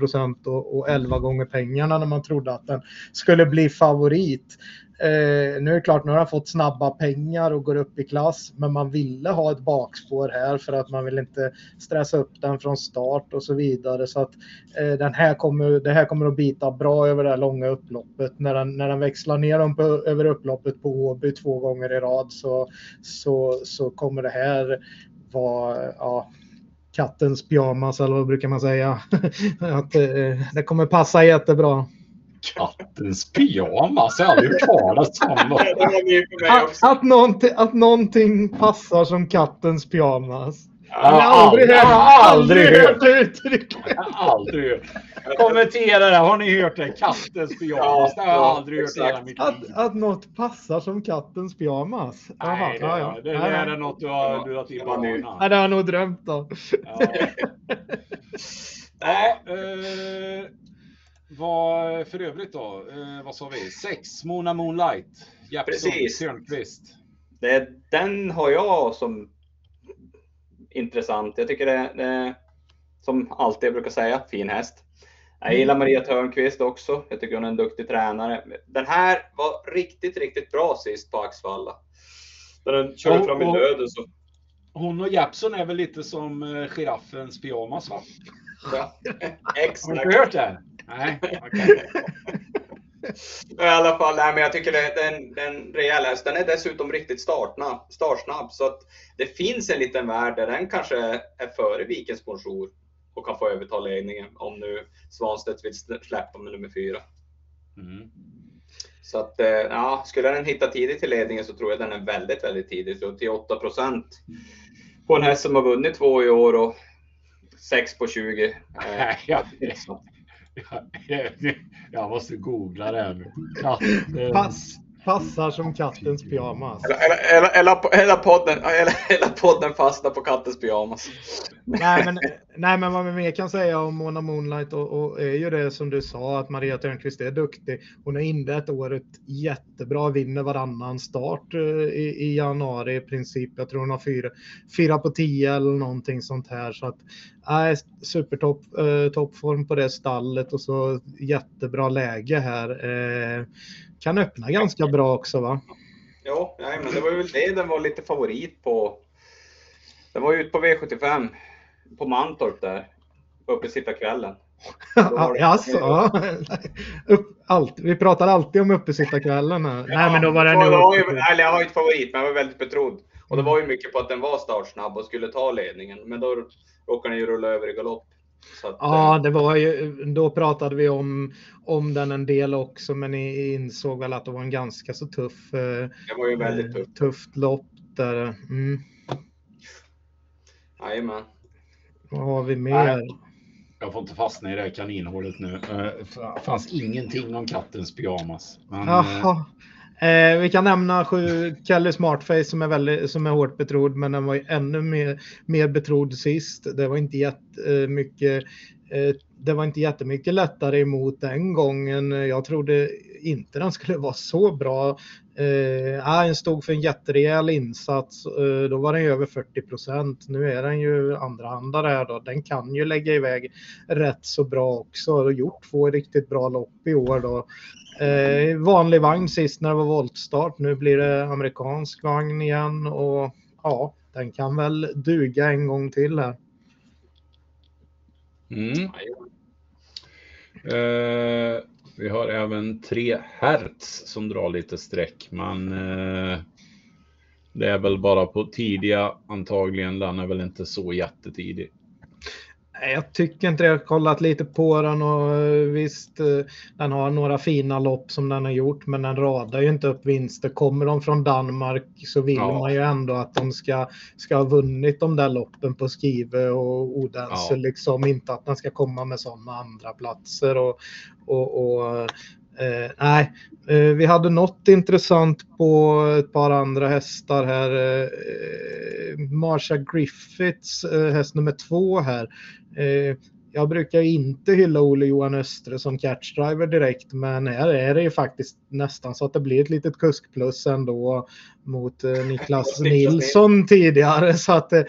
S3: och, och 11 gånger pengarna när man trodde att den skulle bli favorit. Eh, nu är det klart, nu har han fått snabba pengar och går upp i klass, men man ville ha ett bakspår här för att man vill inte stressa upp den från start och så vidare. Så att eh, den här kommer, det här kommer att bita bra över det här långa upploppet. När den, när den växlar ner dem på, över upploppet på Åby två gånger i rad så, så, så kommer det här vara, ja, kattens pyjamas eller vad brukar man säga? att eh, det kommer passa jättebra.
S1: Kattens pyjamas, jag har aldrig hört talas om.
S3: att, att, någonting, att någonting passar som kattens pyjamas. Jag har aldrig, hört, aldrig, hört uttrycket.
S1: Aldrig hört. Kommentera det. Har ni hört det? Kattens pyjamas. Det har jag aldrig hört i hela mitt liv.
S3: Att, att något passar som kattens pyjamas.
S1: Nej, det, ja, ja. det, det är det något du har lurat
S3: på. Nej, det har jag nog drömt om.
S1: Ja. Vad för övrigt då? Eh, vad sa vi? Sex, Mona Moonlight. Jeppson,
S4: Precis.
S1: Törnqvist.
S4: Det, den har jag som intressant. Jag tycker det, det som alltid jag brukar säga, fin häst. Jag gillar Maria Törnqvist också. Jag tycker hon är en duktig tränare. Den här var riktigt, riktigt bra sist på Axvalla. När den körde
S1: Och-
S4: fram i döden så.
S1: Hon och Jeppson är väl lite som eh, giraffens pyjamas va?
S4: Ja.
S1: Har du
S4: Exakt.
S1: hört det? Nej, okej.
S4: I alla fall, nej, men jag tycker det, det, är en, det är en rejäl häst. Den är dessutom riktigt startsnabb, startsnabb så att det finns en liten värld där den kanske är före Vikens Bonjour och kan få överta ledningen om nu Svanstedt vill slä- släppa med nummer fyra.
S1: Mm.
S4: Så att, eh, ja, skulle den hitta tidigt till ledningen så tror jag den är väldigt, väldigt tidig. Så till 8 procent på en häst som har vunnit två i år och 6 på 20. Eh,
S1: Nej, jag, jag, måste googla det här nu. Katter.
S3: Pass, passar som kattens pyjamas.
S4: Eller, eller, eller, eller, eller, podden, eller, eller podden fastnar på kattens pyjamas.
S3: Nej men, nej, men vad vi mer kan säga om Mona Moonlight och, och är ju det som du sa att Maria Törnqvist är duktig. Hon har inlett året jättebra, vinner varannan start eh, i, i januari i princip. Jag tror hon har fyra, fyra på tio eller någonting sånt här. Så att, nej, supertopp eh, toppform på det stallet och så jättebra läge här. Eh, kan öppna ganska bra också va?
S4: Ja, nej, men det var väl det den var lite favorit på. Den var ju ute på V75 på Mantorp där. Uppe sitta kvällen.
S3: Jaså? ja. Allt, vi pratar alltid om uppesittarkvällen här. Nej, men då var
S4: Ja,
S3: nu.
S4: det var ju, eller jag var inte favorit, men jag var väldigt betrodd. Och det
S3: Mm.
S4: var ju mycket på att den var startsnabb och skulle ta ledningen. Men då råkade den ju rulla över i galopp. Att,
S3: Ja,
S4: eh,
S3: det var ju, då pratade vi om, om den en del också, men ni insåg väl att det var en ganska så tuff, eh,
S4: det var ju väldigt tufft.
S3: tufft lopp där. Mm.
S4: Jajamän.
S3: Vad har vi mer?
S1: Jag får inte fastna i det här kaninhålet nu. Det fanns ingenting om kattens pyjamas. Men, eh,
S3: Jaha. Eh, vi kan nämna sju Kelly Smartface som är, väldigt, som är hårt betrodd, men den var ju ännu mer, mer betrodd sist. Det var inte jättemycket eh, eh, det var inte jättemycket lättare emot den gången. Jag trodde inte den skulle vara så bra. Eh, den stod för en jätterejäl insats. Eh, då var den ju över 40 procent. Nu är den ju andrahandare här då. Den kan ju lägga iväg rätt så bra också. Har gjort två riktigt bra lopp i år då. Eh, vanlig vagn sist när det var voltstart. Nu blir det amerikansk vagn igen och ja, den kan väl duga en gång till här.
S1: Mm.
S4: Jajamän.
S1: Vi har även 3 hertz som drar lite streck, men eh, det är väl bara på tidiga antagligen. Den är väl inte så jättetidig.
S3: Jag tycker inte det. Jag har kollat lite på den och eh, visst, eh, den har några fina lopp som den har gjort, men den radar ju inte upp vinster. Kommer de från Danmark så vill
S1: Ja.
S3: man ju ändå att de ska, ska ha vunnit de där loppen på Skive och Odense,
S1: Ja.
S3: liksom inte att den ska komma med sådana andra platser och, och, och eh, nej, eh, vi hade något intressant på ett par andra hästar här. Eh, Marsha Griffiths eh, häst nummer två här. Eh, jag brukar inte hylla Ole Johan Östre som catchdriver direkt, men här är det ju faktiskt nästan så att det blir ett litet kuskplus ändå mot eh, Niklas Nilsson tidigare. Så att, eh,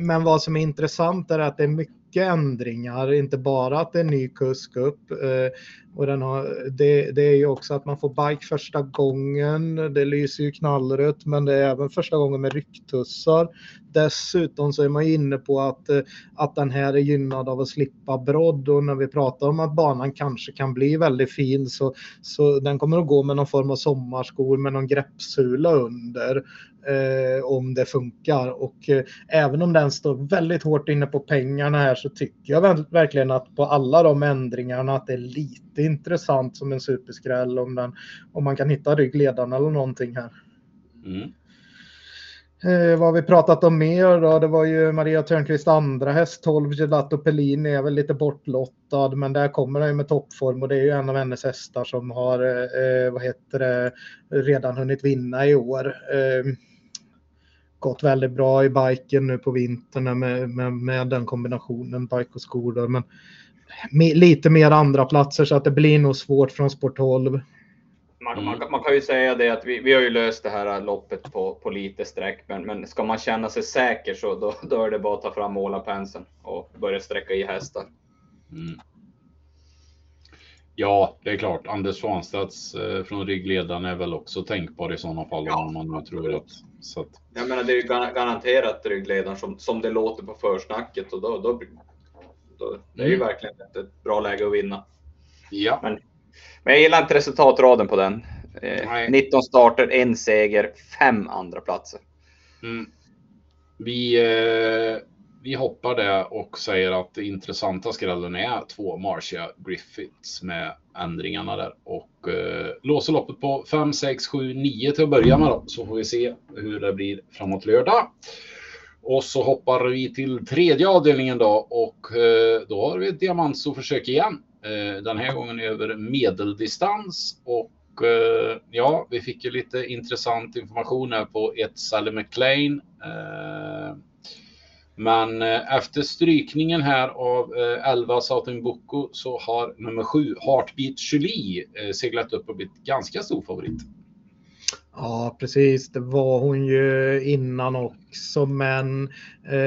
S3: men vad som är intressant är att det är mycket ändringar, inte bara att det är ny kusk upp. Eh, och den har, det, det är ju också att man får bike första gången. Det lyser ju knallrött, men det är även första gången med rycktussar. Dessutom så är man ju inne på att, eh, att den här är gynnad av att slippa brodd och när vi pratar om att banan kanske kan bli väldigt fin så, så den kommer att gå med någon form av sommarskor med någon greppsula under eh, om det funkar. Och eh, även om den står väldigt hårt inne på pengarna här så tycker jag verkligen att på alla de ändringarna att det är lite intressant som en superskräll om, den, om man kan hitta ryggledaren eller någonting här.
S1: Mm.
S3: Eh, vad har vi pratat om mer då? Det var ju Maria Törnqvist andra häst, 12 Gelato Pellini är väl lite bortlottad, men där kommer den ju med toppform och det är ju en av hennes hästar som har, eh, vad heter det, redan hunnit vinna i år. Eh, gått väldigt bra i biken nu på vintern med, med, med den kombinationen bike och skor. Då. Men lite mer andra platser så att det blir nog svårt från sport 12.
S4: Man, man, man, kan ju säga det att vi, vi har ju löst det här loppet på, på lite streck, men, men ska man känna sig säker så då, då är det bara att ta fram målarpenseln och börja sträcka i hästar. Mm.
S1: Ja, det är klart. Anders Svanstedts eh, från ryggledaren är väl också tänkbar i sådana fall. Ja, om man nu tror att, så att...
S4: Jag menar, det är ju garanterat ryggledaren som, som det låter på försnacket och då, då, då det är ju mm. verkligen ett, ett, bra läge att vinna.
S1: Ja.
S4: Men, men jag gillar inte resultatraden på den. Eh, 19 starter, en seger, fem andra platser.
S1: Mm. Vi, eh, vi hoppar det och säger att det intressanta skrällen är två Marcia Griffiths med ändringarna där och eh, låser loppet på 5, 6, 7, 9 till att börja med då, så får vi se hur det blir framåt lördag. Och så hoppar vi till tredje avdelningen då och eh, då har vi ett diamantsto-försök igen. Eh, den här gången över medeldistans och och ja, vi fick ju lite intressant information här på ett Sally McLean. Eh, men eh, efter strykningen här av 11 Southern Boko så har nummer 7 Heartbeat Julie eh, seglat upp och blivit ganska stor favorit.
S3: Ja, precis. Det var hon ju innan också, men eh,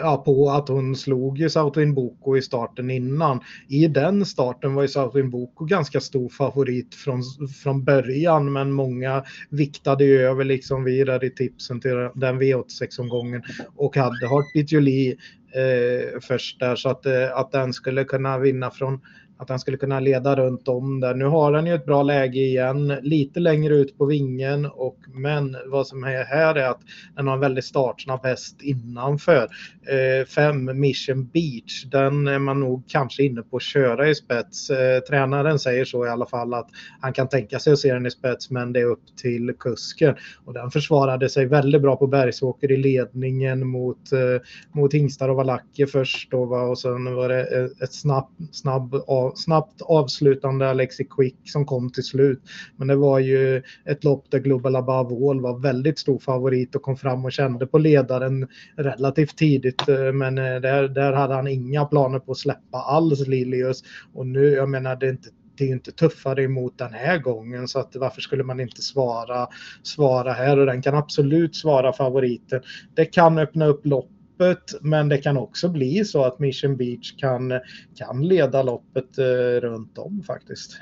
S3: ja, på att hon slog ju Sautin Boko i starten innan. I den starten var ju Sautin Boko ganska stor favorit från, från början, men många viktade ju över liksom vidare i tipsen till den V86-omgången och hade Heartbeat Jolie eh, först där så att, eh, att den skulle kunna vinna från att han skulle kunna leda runt om där. Nu har han ju ett bra läge igen, lite längre ut på vingen, och, men vad som är här är att den har en väldigt startsnabb häst innanför. Eh, fem Mission Beach, den är man nog kanske inne på att köra i spets. Eh, tränaren säger så i alla fall att han kan tänka sig att se den i spets, men det är upp till kusken. Och den försvarade sig väldigt bra på Bergsåker i ledningen mot, eh, mot hingstar och valacker först då, va? och sen var det eh, ett snabb, snabb av snabbt avslutande Alexi Quick som kom till slut. Men det var ju ett lopp där Global Above All var väldigt stor favorit och kom fram och kände på ledaren relativt tidigt. Eh, men eh, där, där hade han inga planer på att släppa alls Lilius. Och nu, jag menar, det är inte det är inte tuffare emot den här gången så att varför skulle man inte svara, svara här och den kan absolut svara favoriten. Det kan öppna upp lopp loppet. Men det kan också bli så att Mission Beach kan, kan leda loppet eh, runt om faktiskt.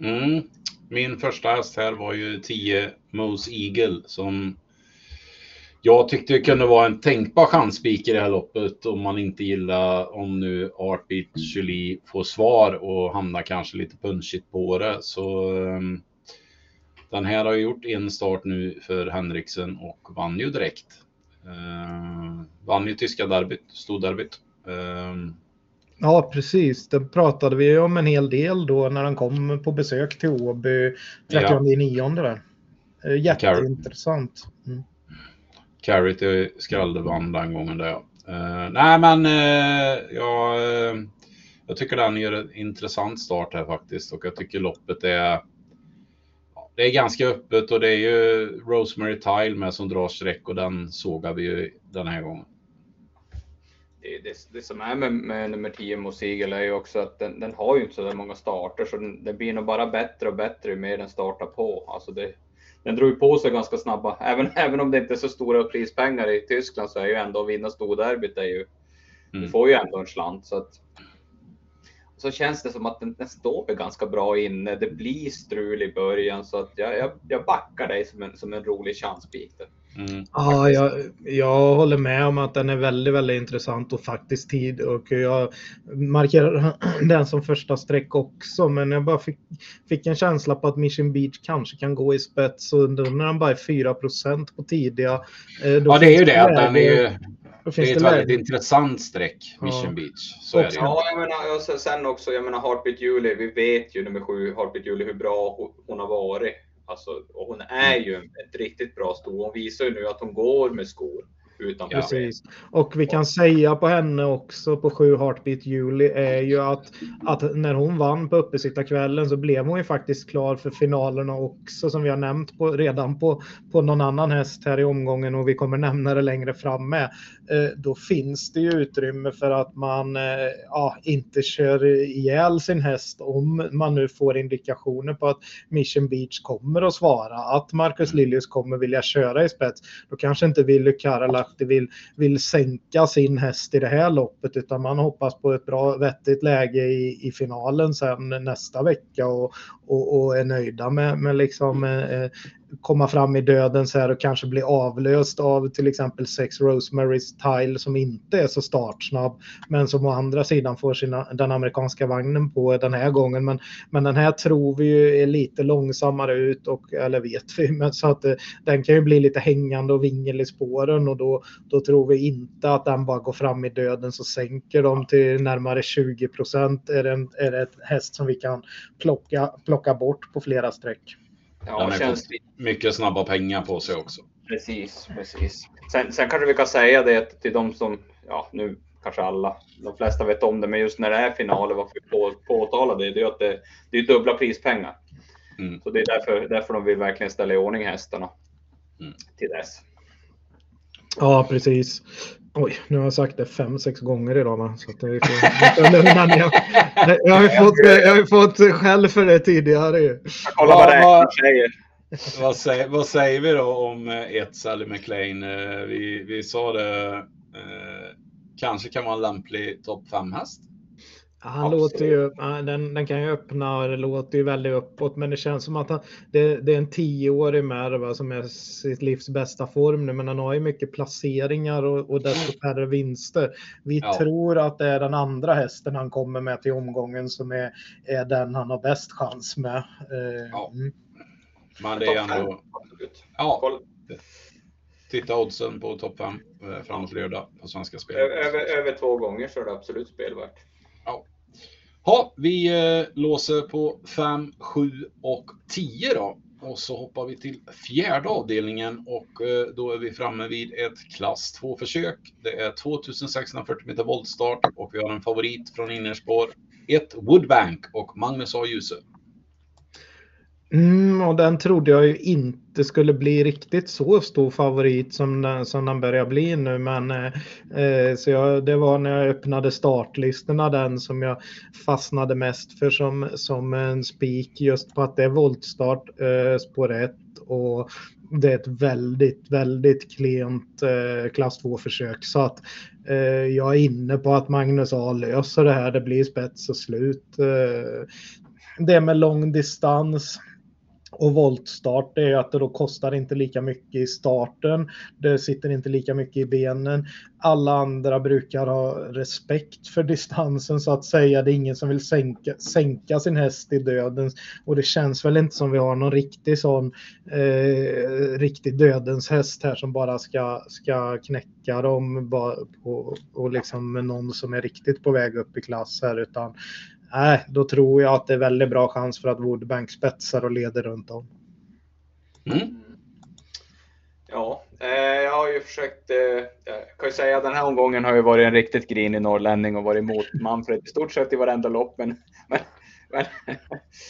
S1: Mm. Min första häst här var ju 10 Mose Eagle som jag tyckte kunde vara en tänkbar chansspik i det här loppet om man inte gillar om nu Artbeat Julie får svar och hamnar kanske lite punchigt på det. Så um, den här har gjort en start nu för Henriksen och vann ju direkt. Uh, vann ju tyska derbyt, storderbyt. Uh,
S3: ja, precis. Det pratade vi om en hel del då när han kom på besök till Åby 30 ja. där. Uh, jätteintressant. Mm.
S1: Carrot Skalde vann den gången där. Uh, nej men uh, ja, uh, jag tycker den gör en intressant start här faktiskt och jag tycker loppet är det är ganska öppet och det är ju Rosemary Tile med som drar streck och den sågar vi ju den här gången.
S4: Det, det, det som är med, med nummer 10 Mosigel är ju också att den, den har ju inte så där många starter så den, den, blir nog bara bättre och bättre ju mer den startar på. Alltså det, den drog ju på sig ganska snabba. Även, även om det inte är så stora prispengar i Tyskland så är ju ändå att vinna storderbyt är ju, mm. du får ju ändå en slant. Så att, så känns det som att den, den står väl ganska bra inne. Det blir strul i början så att jag, jag, jag backar dig som en, som en rolig chanspik.
S3: Mm, ja, jag, jag håller med om att den är väldigt, väldigt intressant och faktiskt tid och jag markerar den som första streck också. Men jag bara fick, fick en känsla på att Mission Beach kanske kan gå i spets och när den bara är 4% på tidiga.
S1: Eh, ja, det är ju det. Den är ju, det är ett väldigt intressant streck, Mission ja. Beach. Så är det
S4: Ja, jag menar, sen också, jag menar Heartbeat Julie, vi vet ju nummer sju, Heartbeat Julie, hur bra hon har varit. Alltså, och hon är ju ett riktigt bra sto. Hon visar ju nu att hon går med skor. Utan
S3: Precis. Och vi kan säga på henne också på 7 Heartbeat Juli är ju att, att när hon vann på uppesittarkvällen så blev hon ju faktiskt klar för finalerna också som vi har nämnt på, redan på, på någon annan häst här i omgången och vi kommer nämna det längre fram med. Eh, då finns det ju utrymme för att man eh, ja, inte kör ihjäl sin häst om man nu får indikationer på att Mission Beach kommer att svara, att Marcus Lilius kommer vilja köra i spets. Då kanske inte Willy alltid vill, vill sänka sin häst i det här loppet utan man hoppas på ett bra vettigt läge i, i finalen sen nästa vecka och, och, och är nöjda med, med liksom, eh, eh komma fram i döden så här och kanske bli avlöst av till exempel sex Rosemary's Tile som inte är så startsnabb men som å andra sidan får sina, den amerikanska vagnen på den här gången. Men, men den här tror vi ju är lite långsammare ut och eller vet vi men så att eh, den kan ju bli lite hängande och vingel i spåren och då, då tror vi inte att den bara går fram i döden så sänker de till närmare 20 procent är det, en, är det ett häst som vi kan plocka, plocka bort på flera streck.
S1: Ja, Den känns... mycket snabba pengar på sig också.
S4: Precis, precis. Sen, sen kanske vi kan säga det till de som, ja nu kanske alla, de flesta vet om det, men just när det är finaler, varför vi på, påtalar det, det är att det, det är dubbla prispengar. Mm. Så det är därför, därför de vill verkligen ställa i ordning hästarna mm. till dess.
S3: Ja, precis. Oj, nu har jag sagt det fem, sex gånger idag. Man, så att jag, får, jag, jag, har ju fått, jag har fått skäll för det tidigare. Jag
S4: kollar vad räknar säger.
S1: Vad säger, vad säger vi då om eh, ett Sally McLean? Eh, vi, vi sa det, eh, kanske kan vara en lämplig topp 5-häst.
S3: Han låter ju, den, den kan ju öppna och det låter ju väldigt uppåt men det känns som att han, det, det är en tioårig Merva som är sitt livs bästa form nu men han har ju mycket placeringar och, och desto färre vinster. Vi ja. tror att det är den andra hästen han kommer med till omgången som är, är den han har bäst chans med. Eh,
S1: ja. Mm. Men det är ändå... Ja. Titta oddsen på topp 5 eh, framåt lördag på Svenska Spel.
S4: Över, över två gånger så är det absolut spelvärt.
S1: Ja. Ha, vi eh, låser på 5, 7 och 10 då. Och så hoppar vi till fjärde avdelningen och eh, då är vi framme vid ett klass 2 försök. Det är 2640 meter voltstart och vi har en favorit från innerspår. 1 Woodbank och Magnus A. Djuse.
S3: Mm, och den trodde jag ju inte skulle bli riktigt så stor favorit som den, som den börjar bli nu. Men eh, eh, så jag, det var när jag öppnade startlistorna den som jag fastnade mest för som, som en spik just på att det är voltstart eh, spår 1 och det är ett väldigt, väldigt klent eh, klass 2 försök. Så att eh, jag är inne på att Magnus A löser det här. Det blir spets och slut. Eh, det med lång distans och voltstart är att det då kostar inte lika mycket i starten. Det sitter inte lika mycket i benen. Alla andra brukar ha respekt för distansen så att säga. Det är ingen som vill sänka, sänka sin häst i dödens Och det känns väl inte som vi har någon riktig sån eh, riktig dödens häst här som bara ska, ska knäcka dem bara på, och liksom med någon som är riktigt på väg upp i klass här utan nej, då tror jag att det är väldigt bra chans för att Woodbank spetsar och leder runt om.
S4: Mm. Ja, eh, jag har ju försökt, eh, jag kan ju säga att den här omgången har ju varit en riktigt grinig norrlänning och varit emot Manfred i stort sett i varenda lopp. Men, men, men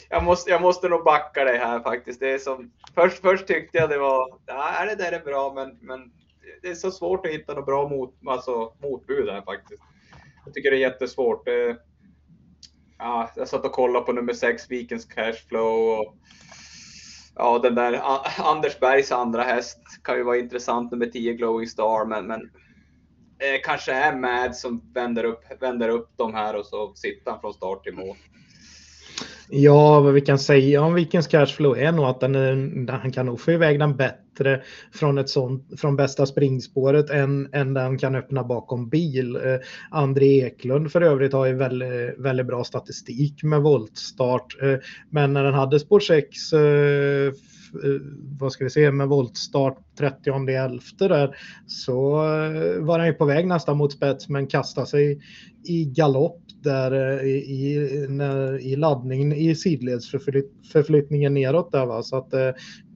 S4: jag, måste, jag måste nog backa dig här faktiskt. Det är som, först, först tyckte jag det var, ja, det där är bra, men, men det är så svårt att hitta något bra mot, alltså, motbud här faktiskt. Jag tycker det är jättesvårt. Eh, ja, jag satt och kollade på nummer 6, Vikens Cashflow. Och, ja, den där Anders Bergs andra häst kan ju vara intressant, nummer 10, Glowing Star. Men, men eh, kanske är Mad som vänder upp, vänder upp de här och så sitter han från start till mål.
S3: Ja, vad vi kan säga om Vikens Cashflow är nog att den, är, han kan nog få iväg den bättre från, ett sånt, från bästa springspåret än, än den kan öppna bakom bil. Eh, André Eklund för övrigt har ju väldigt, väldigt bra statistik med voltstart. Eh, men när den hade spår 6 eh, eh, vad ska vi se, med voltstart 30 11 där så eh, var han ju på väg nästan mot spets men kastade sig i galopp där eh, i, när, i laddningen i sidledsförflyttningen neråt där va. Så att eh,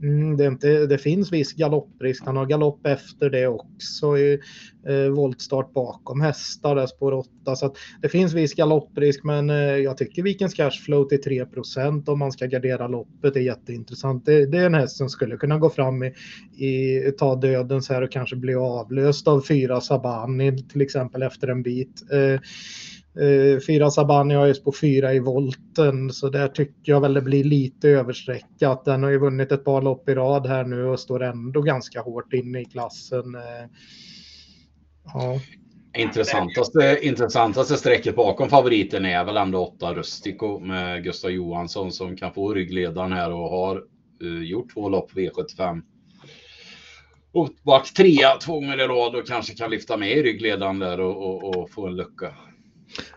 S3: Mm, det, inte, det, finns viss galopprisk. Han har galopp efter det också i eh, voltstart bakom hästar där spår 8. Så att det finns viss galopprisk men eh, jag tycker Vikens Cashflow till 3% om man ska gardera loppet är jätteintressant. Det, det, är en häst som skulle kunna gå fram i, i ta dödens här och kanske bli avlöst av fyra Sabani till exempel efter en bit. Eh, Eh, fyra Sabani har ju på fyra i volten så där tycker jag väl det blir lite överstreckat. Den har ju vunnit ett par lopp i rad här nu och står ändå ganska hårt inne i klassen. Eh,
S1: ja. Intressantaste, intressantaste strecket bakom favoriten är väl ändå 8 Rustico med Gustav Johansson som kan få ryggledaren här och har uh, gjort två lopp V75. Och back trea två gånger i rad och kanske kan lyfta med i ryggledaren där och, och, och få en lucka.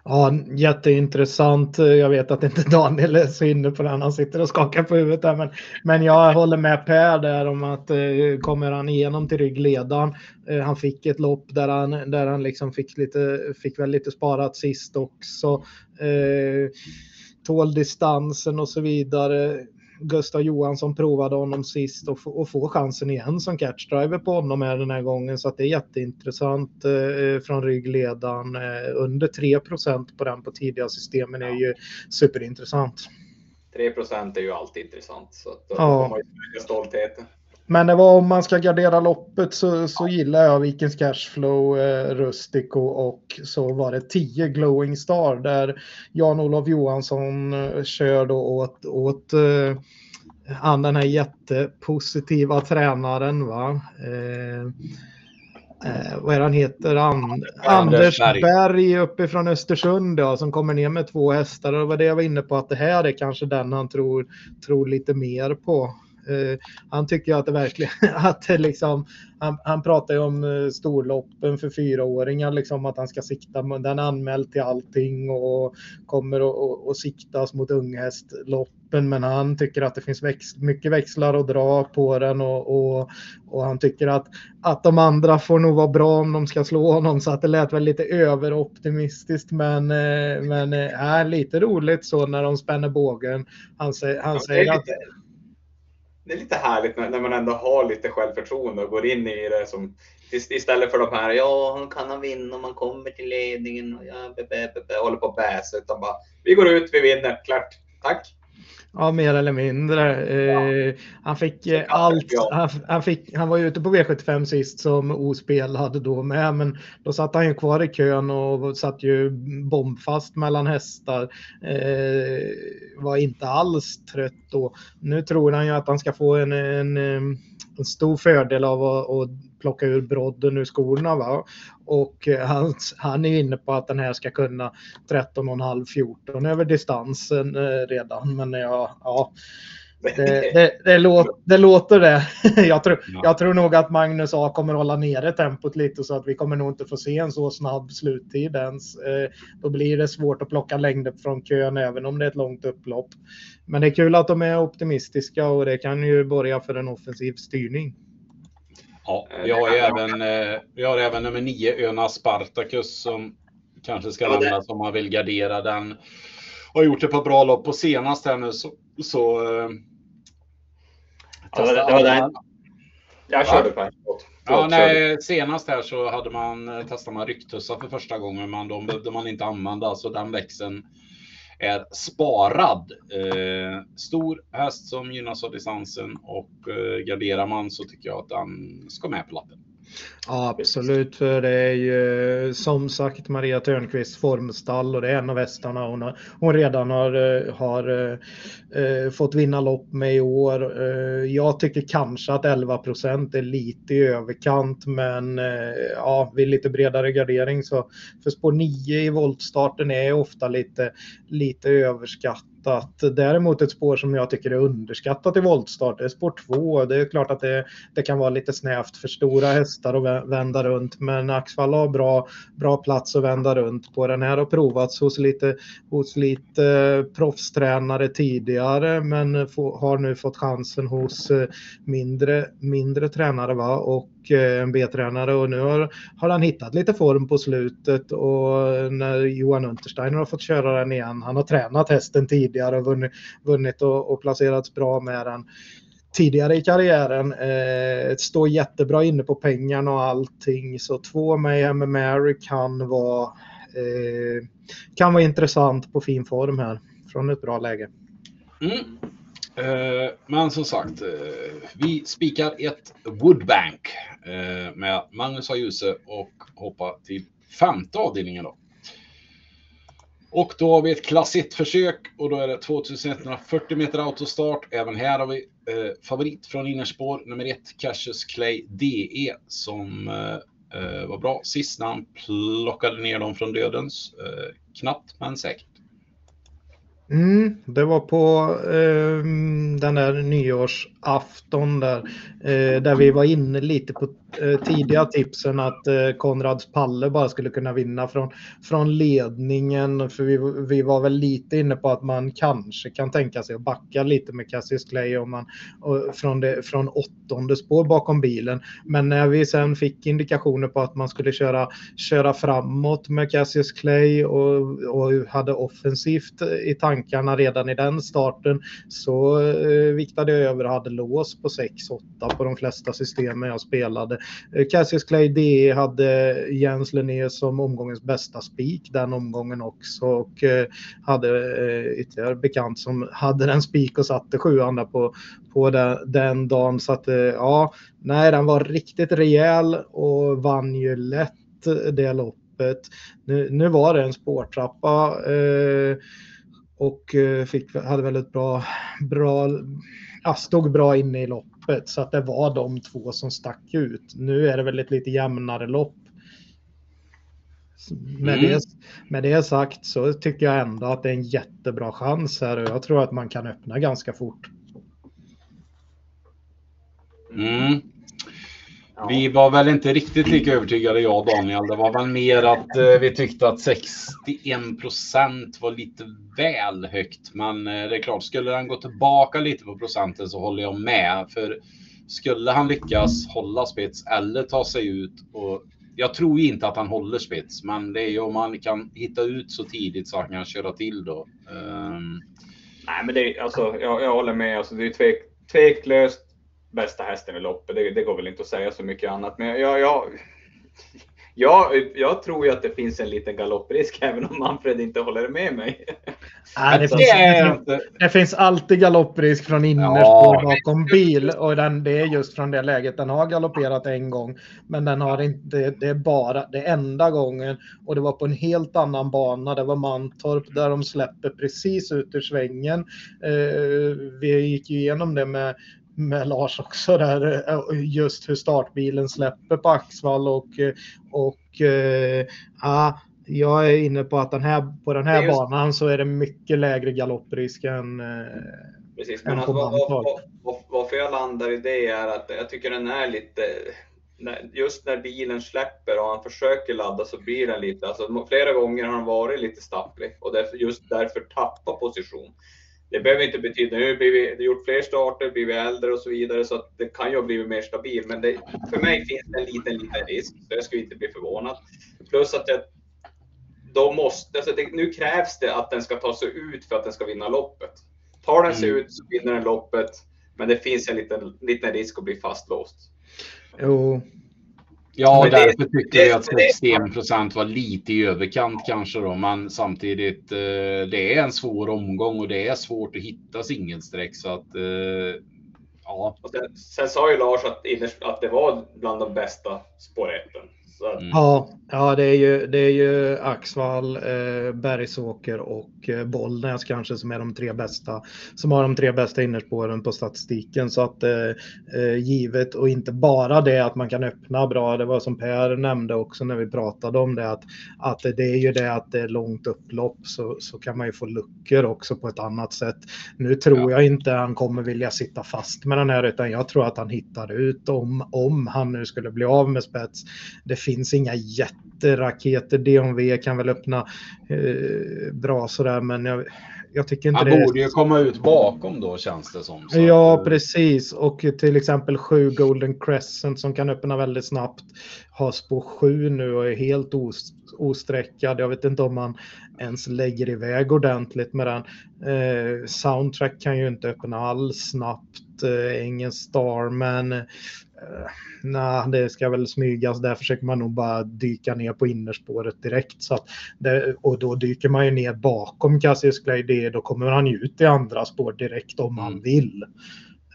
S3: Ja, jätteintressant. Jag vet att inte Daniel är så inne på den. Han sitter och skakar på huvudet där. Men, men jag håller med Per där om att eh, kommer han igenom till ryggledaren. Eh, han fick ett lopp där han, där han liksom fick, lite, fick väl lite sparat sist också. Eh, tål distansen och så vidare. Gustav Johansson provade honom sist och, och få chansen igen som catchdriver på honom här den här gången. Så att det är jätteintressant eh, från ryggledaren. Eh, under 3% på den på tidiga systemen är ju superintressant.
S4: 3% är ju alltid intressant. Så att då ja. får man ju stoltheten.
S3: Men det var om man ska gardera loppet så, så gillar jag Vikens Cashflow, eh, Rustico och så var det 10 Glowing Star där Jan-Olof Johansson eh, kör då åt, åt eh, han den här jättepositiva tränaren va. Eh, eh, vad är han heter? And Anders Berg. Berg uppifrån Östersund ja, som kommer ner med två hästar. Och det var det jag var inne på att det här är kanske den han tror, tror lite mer på. Eh, han tycker att det verkligen, att det liksom, han, han pratar ju om uh, storloppen för fyraåringar, liksom att han ska sikta, den är anmäld till allting och kommer att siktas mot unghästloppen. Men han tycker att det finns väx, mycket växlar att dra på den och, och, och, han tycker att, att de andra får nog vara bra om de ska slå honom. Så att det lät väl lite överoptimistiskt men, uh, men äh, lite roligt så när de spänner bågen. Han, han säger att
S4: det är lite härligt när, när, man ändå har lite självförtroende och går in i det som istället för de här, ja, kan han vinna om man kommer till ledningen och ja, be, be, be, håller på att bäsa, utan bara, vi går ut, vi vinner, klart, tack.
S3: Ja, mer eller mindre. Ja. Eh, han fick eh, allt. Han, han, fick, han var ute på V75 sist som ospelad då med, men då satt han ju kvar i kön och satt ju bombfast mellan hästar. Eh, var inte alls trött då. Nu tror han ju att han ska få en, en, en stor fördel av att, att plocka ur brodden ur skorna. Va? Och eh, han, han är inne på att den här ska kunna 13,5-14 över distansen eh, redan. Men ja, ja det, det, det, låter, det låter det. Jag tror, ja. jag tror nog att Magnus A kommer hålla nere tempot lite så att vi kommer nog inte få se en så snabb sluttid ens. Eh, då blir det svårt att plocka längder från kön även om det är ett långt upplopp. Men det är kul att de är optimistiska och det kan ju börja för en offensiv styrning.
S1: Ja, vi har ju även, eh, vi har även nummer nio, Öna Spartacus, som kanske ska ja, lämnas om man vill gardera den. Har gjort ett par bra lopp. Och senast här nu så... så
S4: eh, ja, det, det var den. Jag körde på
S1: Ja, nej, senast här så hade man, eh, testade man rycktussar för första gången, men de behövde man inte använda, så den växeln är sparad. Eh, stor häst som gynnas av distansen och eh, garderar man så tycker jag att den ska med på lappen.
S3: Ja, absolut. För det är ju som sagt Maria Törnqvists formstall och det är en av hästarna hon, har, hon redan har, eh, har äh, fått vinna lopp med i år. Äh, jag tycker kanske att 11 procent är lite i överkant, men äh, ja, vid lite bredare gardering så för spår 9 i voltstarten är ofta lite, lite överskatt underskattat. Däremot ett spår som jag tycker är underskattat i voltstart är spår 2. Det är klart att det, det kan vara lite snävt för stora hästar att vända runt men Axvall har bra, bra plats att vända runt på. Den här har provats hos lite, hos lite eh, proffstränare tidigare men få, har nu fått chansen hos eh, mindre, mindre tränare. Va? Och och eh, en B-tränare och nu har, har han hittat lite form på slutet och när Johan Untersteiner har fått köra den igen, han har tränat hästen tidigare och vunnit, vunnit och, och placerats bra med den tidigare i karriären. Eh, står jättebra inne på pengarna och allting. Så två Mayhem Mary kan vara, eh, kan vara intressant på fin form här från ett bra läge.
S1: Mm. Eh, men som sagt, eh, vi spikar ett Woodbank eh, med Magnus Ajuse och hoppar till femte avdelningen då. Och då har vi ett klass 1-försök och då är det 2140 meter autostart. Även här har vi eh, favorit från innerspår, nummer 1, Cassius Clay DE, som eh, var bra sist när han plockade ner dem från dödens. Eh, knappt men säkert.
S3: Mm, det var på eh, den där nyårsafton där, eh, där vi var inne lite på Eh, tidiga tipsen att eh, Konrads Palle bara skulle kunna vinna från, från ledningen. För vi, vi var väl lite inne på att man kanske kan tänka sig att backa lite med Cassius Clay om man, och, från, det, från åttonde spår bakom bilen. Men när vi sen fick indikationer på att man skulle köra, köra framåt med Cassius Clay och, och hade offensivt i tankarna redan i den starten så eh, viktade jag över och hade lås på 6-8 på de flesta systemen jag spelade. Eh, Cassius Clay D hade Jens Linné som omgångens bästa spik den omgången också och eh, hade eh, ytterligare bekant som hade den spik och satte sjuan där på, på den, den dagen. Så att ja, nej, den var riktigt rejäl och vann ju lätt det loppet. Nu, nu var det en spårtrappa. Eh, och fick, hade väldigt bra, bra ja, stod bra inne i loppet så att det var de två som stack ut. Nu är det väl ett lite jämnare lopp. Med, mm. det, med det sagt så tycker jag ändå att det är en jättebra chans här och jag tror att man kan öppna ganska fort.
S1: Mm. Vi var väl inte riktigt lika övertygade jag och Daniel. Det var väl mer att eh, vi tyckte att 61 procent var lite väl högt. Men eh, det är klart, skulle han gå tillbaka lite på procenten så håller jag med. För skulle han lyckas hålla spets eller ta sig ut och jag tror inte att han håller spets, men det är ju om han kan hitta ut så tidigt så han kan köra till då. Um...
S4: Nej, men det är alltså, jag, jag håller med. Alltså, det är tvek, tveklöst bästa hästen i loppet. Det, det, går väl inte att säga så mycket annat. Men jag, jag, jag, jag tror ju att det finns en liten galopprisk även om Manfred inte håller med mig.
S3: Nej, det, finns, det, det finns alltid galopprisk från innerspår ja. bakom bil och den, det är just från det läget. Den har galopperat en gång, men den har inte. Det är bara det enda gången och det var på en helt annan bana. Det var Mantorp där de släpper precis ut ur svängen. Eh, vi gick ju igenom det med med Lars också där, eh, just hur startbilen släpper på Axvall och, och äh, jag är inne på att den här, på den här just... banan så är det mycket lägre galopprisk än,
S4: Precis, men alltså, var, var, var, varför jag landar i det är att jag tycker den är lite just när bilen släpper och han försöker ladda så blir den lite, alltså flera gånger har han varit lite stapplig och därför, just därför tappa position det behöver inte betyda, nu har vi gjort fler starter, blivit äldre och så vidare, så att det kan ju ha blivit mer stabil. Men det, för mig finns det en liten, liten risk, så jag skulle inte bli förvånad. Plus att jag, då måste, alltså det, nu krävs det att den ska ta sig ut för att den ska vinna loppet. Tar den sig mm. ut så vinner den loppet, men det finns en liten, liten risk att bli fastlåst.
S3: Jo,
S1: Ja, men därför det, tycker jag att 61 procent var lite i överkant kanske då, men samtidigt eh, det är en svår omgång och det är svårt att hitta singelsträck så att eh, ja.
S4: Sen, sen, sa ju Lars att, att det var bland de bästa spårätten.
S3: Mm. Ja, ja det, är ju, det är ju Axvall, eh, Bergsåker och eh, Bollnäs kanske som är de tre bästa, som har de tre bästa innerspåren på statistiken. Så att eh, eh, givet och inte bara det att man kan öppna bra, det var som Per nämnde också när vi pratade om det, att, att det är ju det att det är långt upplopp så, så kan man ju få luckor också på ett annat sätt. Nu tror ja. jag inte han kommer vilja sitta fast med den här utan jag tror att han hittar ut om, om han nu skulle bli av med spets. Det finns inga jätteraketer. DNV kan väl öppna eh, bra sådär, men jag, jag tycker inte
S1: Han
S3: det
S1: borde ju komma ut bakom då känns det som.
S3: Så ja, att, precis. Och till exempel 7 Golden Crescent som kan öppna väldigt snabbt har spår 7 nu och är helt os osträckad. Jag vet inte om man ens lägger iväg ordentligt med den. Eh, soundtrack kan ju inte öppna alls snabbt. Eh, ingen Starman. Eh, Nej, det ska väl smygas. Där försöker man nog bara dyka ner på innerspåret direkt. Så det, och då dyker man ju ner bakom Cassius Clay. Då kommer han ju ut i andra spår direkt om man mm. vill.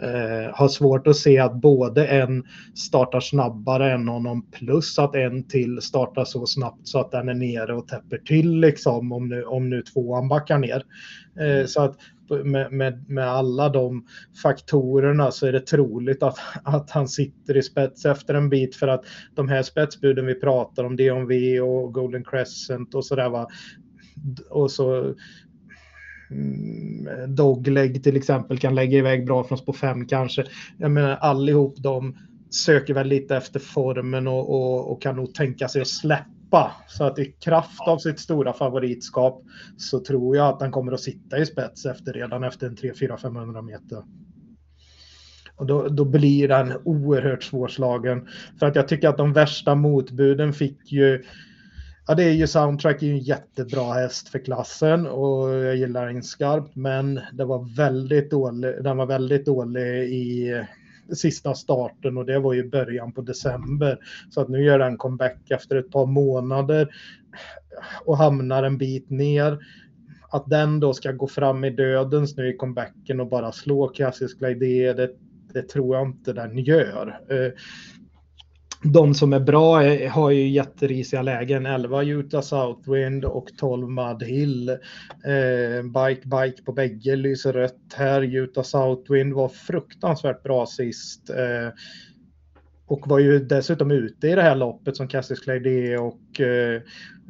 S3: Eh, har svårt att se att både en startar snabbare än honom plus att en till startar så snabbt så att den är nere och täpper till liksom om nu, om nu tvåan backar ner. Eh, mm. så att med, med, med, alla de faktorerna så är det troligt att, att han sitter i spets efter en bit för att de här spetsbuden vi pratar om, DNV och Golden Crescent och sådär va. Och så Mm, dogleg till exempel kan lägga iväg bra från spår 5 kanske. Jag menar allihop de söker väl lite efter formen och, och, och kan nog tänka sig att släppa. Så att i kraft av sitt stora favoritskap så tror jag att han kommer att sitta i spets efter redan efter en 3-4-500 meter. Och då, då blir den oerhört svårslagen. För att jag tycker att de värsta motbuden fick ju Ja, det är ju Soundtrack är ju en jättebra häst för klassen och jag gillar den skarpt, men det var väldigt dålig, den var väldigt dålig i eh, sista starten och det var ju början på december. Så att nu gör den comeback efter ett par månader och hamnar en bit ner. Att den då ska gå fram i dödens nu i comebacken och bara slå klassiska idéer, det, det tror jag inte den gör. Eh, de som är bra är, har ju jätterisiga lägen. 11 Utah Southwind och 12 Mud Hill. Eh, bike Bike på bägge lyser rött här. Utah Southwind var fruktansvärt bra sist. Eh, och var ju dessutom ute i det här loppet som Cassius Clay D och eh,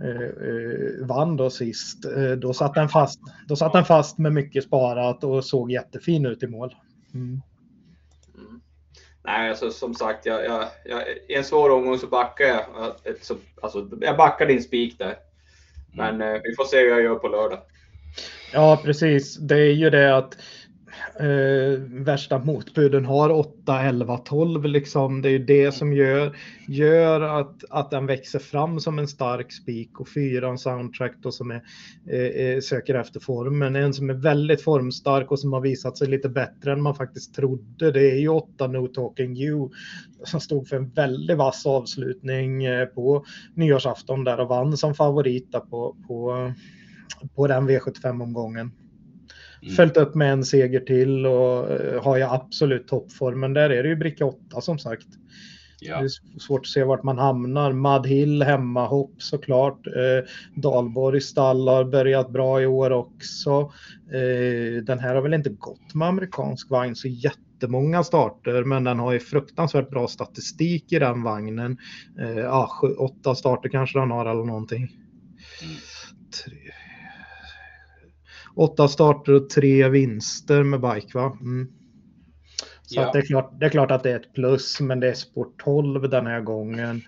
S3: eh, vann då sist. Eh, då, satt den fast, då satt den fast med mycket sparat och såg jättefin ut i mål. Mm.
S4: Nej, alltså, som sagt, jag, jag, jag, i en svår omgång så backar jag. Alltså, jag backar din spik där. Men mm. vi får se hur jag gör på lördag.
S3: Ja, precis. Det är ju det att eh, värsta motbuden har 8, 11, 12 liksom. Det är ju det som gör, gör att, att den växer fram som en stark spik och fyran soundtrack då som är, eh, eh söker efter formen. En som är väldigt formstark och som har visat sig lite bättre än man faktiskt trodde. Det är ju 8 No Talking You som stod för en väldigt vass avslutning eh, på nyårsafton där och vann som favorit på, på, på den V75-omgången. Mm. Följt upp med en seger till och uh, har jag absolut toppformen. Där är det ju bricka 8 som sagt. Ja. Det är svårt att se vart man hamnar. Madhill hemmahopp såklart. Eh, Dalborg stall har börjat bra i år också. Eh, den här har väl inte gått med amerikansk vagn så jättemånga starter men den har ju fruktansvärt bra statistik i den vagnen. Eh, ja, sju, åtta starter kanske den har eller någonting. Mm. Tre, åtta starter och tre vinster med bike va? Mm. Så ja. det, är klart, det är klart att det är ett plus, men det är sport 12 den här gången.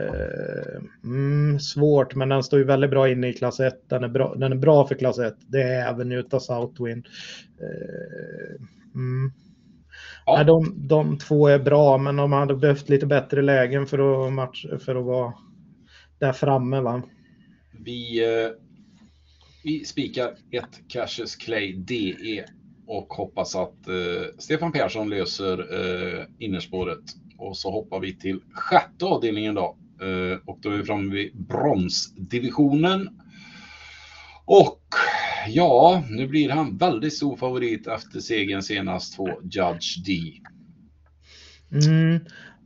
S3: Uh, mm, svårt, men den står ju väldigt bra inne i klass 1. Den är bra, den är bra för klass 1. Det är även utav Southwind. Uh, mm. ja. Nej, de, de två är bra, men de hade behövt lite bättre lägen för att, match, för att vara där framme. Va?
S1: Vi uh vi spikar ett Cassius Clay DE och hoppas att eh, Stefan Persson löser eh, innerspåret. Och så hoppar vi till sjätte avdelningen då. Eh, och då är vi framme vid bronsdivisionen. Och ja, nu blir han väldigt stor favorit efter segern senast på Judge D.
S3: Mm.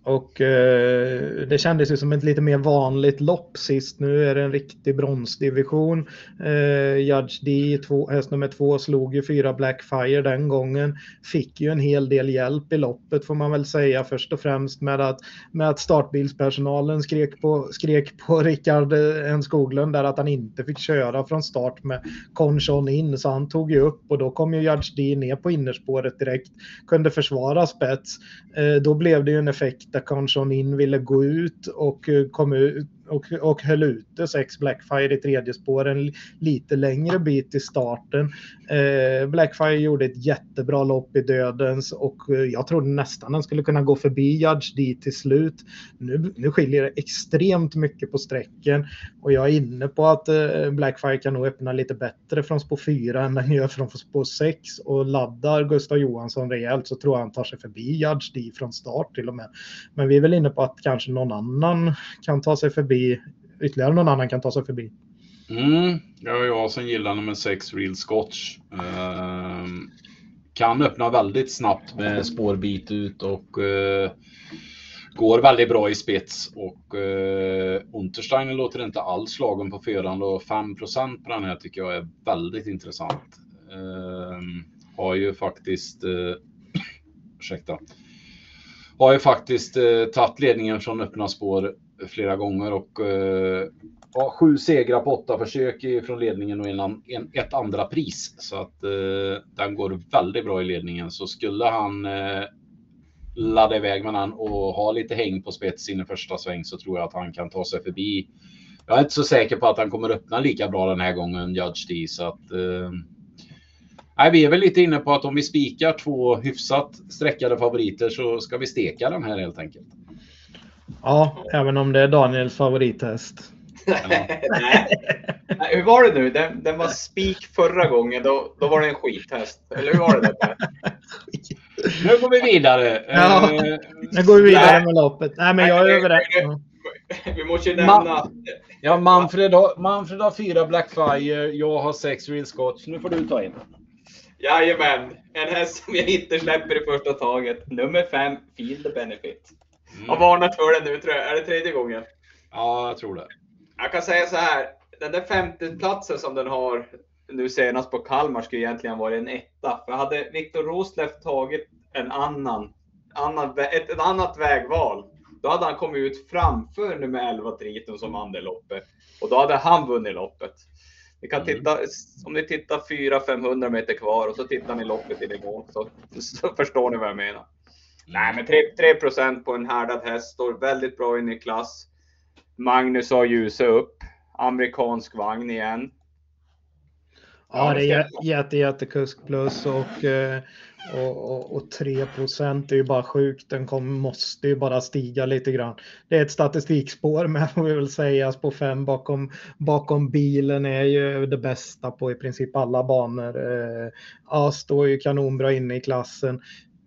S3: Och eh, det kändes ju som ett lite mer vanligt lopp sist. Nu är det en riktig bronsdivision. Eh, Judge D, två, häst nummer två, slog ju fyra Blackfire den gången. Fick ju en hel del hjälp i loppet får man väl säga. Först och främst med att, med att startbilspersonalen skrek på, skrek på Rickard eh, N Skoglund där att han inte fick köra från start med Conchon in. Så han tog ju upp och då kom ju Judge D ner på innerspåret direkt. Kunde försvara spets. Eh, då blev det ju en effekt där Conchon in ville gå ut och eh, kom ut och, och höll ute sex Blackfire i tredje spår en lite längre bit i starten. Eh, Blackfire gjorde ett jättebra lopp i dödens och eh, jag trodde nästan den skulle kunna gå förbi Judge D till slut. Nu, nu skiljer det extremt mycket på sträcken och jag är inne på att eh, Blackfire kan nog öppna lite bättre från spår 4 än den gör från spår 6 och laddar Gustav Johansson rejält så tror jag han tar sig förbi Judge D från start till och med. Men vi är väl inne på att kanske någon annan kan ta sig förbi, ytterligare någon annan kan ta sig förbi.
S1: Mm, ja, jag som gillar nummer 6 Real Scotch. Eh, kan öppna väldigt snabbt med spårbit ut och eh, går väldigt bra i spets och eh, Untersteiner låter inte alls slagen på förhand och 5 på den här tycker jag är väldigt intressant. Eh, har ju faktiskt, eh, ursäkta, har ju faktiskt eh, tagit ledningen från öppna spår flera gånger och eh, ja, sju segrar på åtta försök från ledningen och en, en, ett andra pris. Så att eh, den går väldigt bra i ledningen. Så skulle han eh, ladda iväg med den och ha lite häng på spets in i första sväng så tror jag att han kan ta sig förbi. Jag är inte så säker på att han kommer öppna lika bra den här gången, Judge D. Så att, eh, Nej, vi är väl lite inne på att om vi spikar två hyfsat sträckade favoriter så ska vi steka den här helt enkelt.
S3: Ja, även om det är Daniels favorithäst.
S4: Ja. Nej. Nej, hur var det nu? Den, den var spik förra gången. Då, då var det en skithäst. Eller hur var det? Där?
S1: nu går vi vidare.
S3: Ja, nu går vi vidare med loppet. Nej, men jag är överens.
S4: Vi måste ju nämna...
S1: Man, ja, Manfred har, Manfred har fyra Blackfire. Jag har sex Real Scotch. Nu får du ta in.
S4: Jajamän, en häst som jag inte släpper i första taget. Nummer fem, Feel the Benefit. Mm. Har varnat för den nu tror jag. Är det tredje gången?
S1: Ja, jag tror det.
S4: Jag kan säga så här. Den där femteplatsen som den har nu senast på Kalmar skulle egentligen vara en etta. För hade Viktor Rosleff tagit en annan, annan, ett, ett annat vägval, då hade han kommit ut framför nummer 11 Triton som vann det loppet. Och då hade han vunnit loppet. Ni kan titta, mm. om ni tittar 400-500 meter kvar och så tittar ni loppet i nivå så, så förstår ni vad jag menar. Nej, men 3, 3 på en härdad häst står väldigt bra in i klass. Magnus har ljuset upp. Amerikansk vagn igen.
S3: Ja, det är jätte, jättekusk plus och, eh, och, och, och 3 är ju bara sjukt. Den kom, måste ju bara stiga lite grann. Det är ett statistikspår men jag vill säga på fem bakom, bakom bilen är ju det bästa på i princip alla banor. Eh, ja, står ju kanonbra inne i klassen.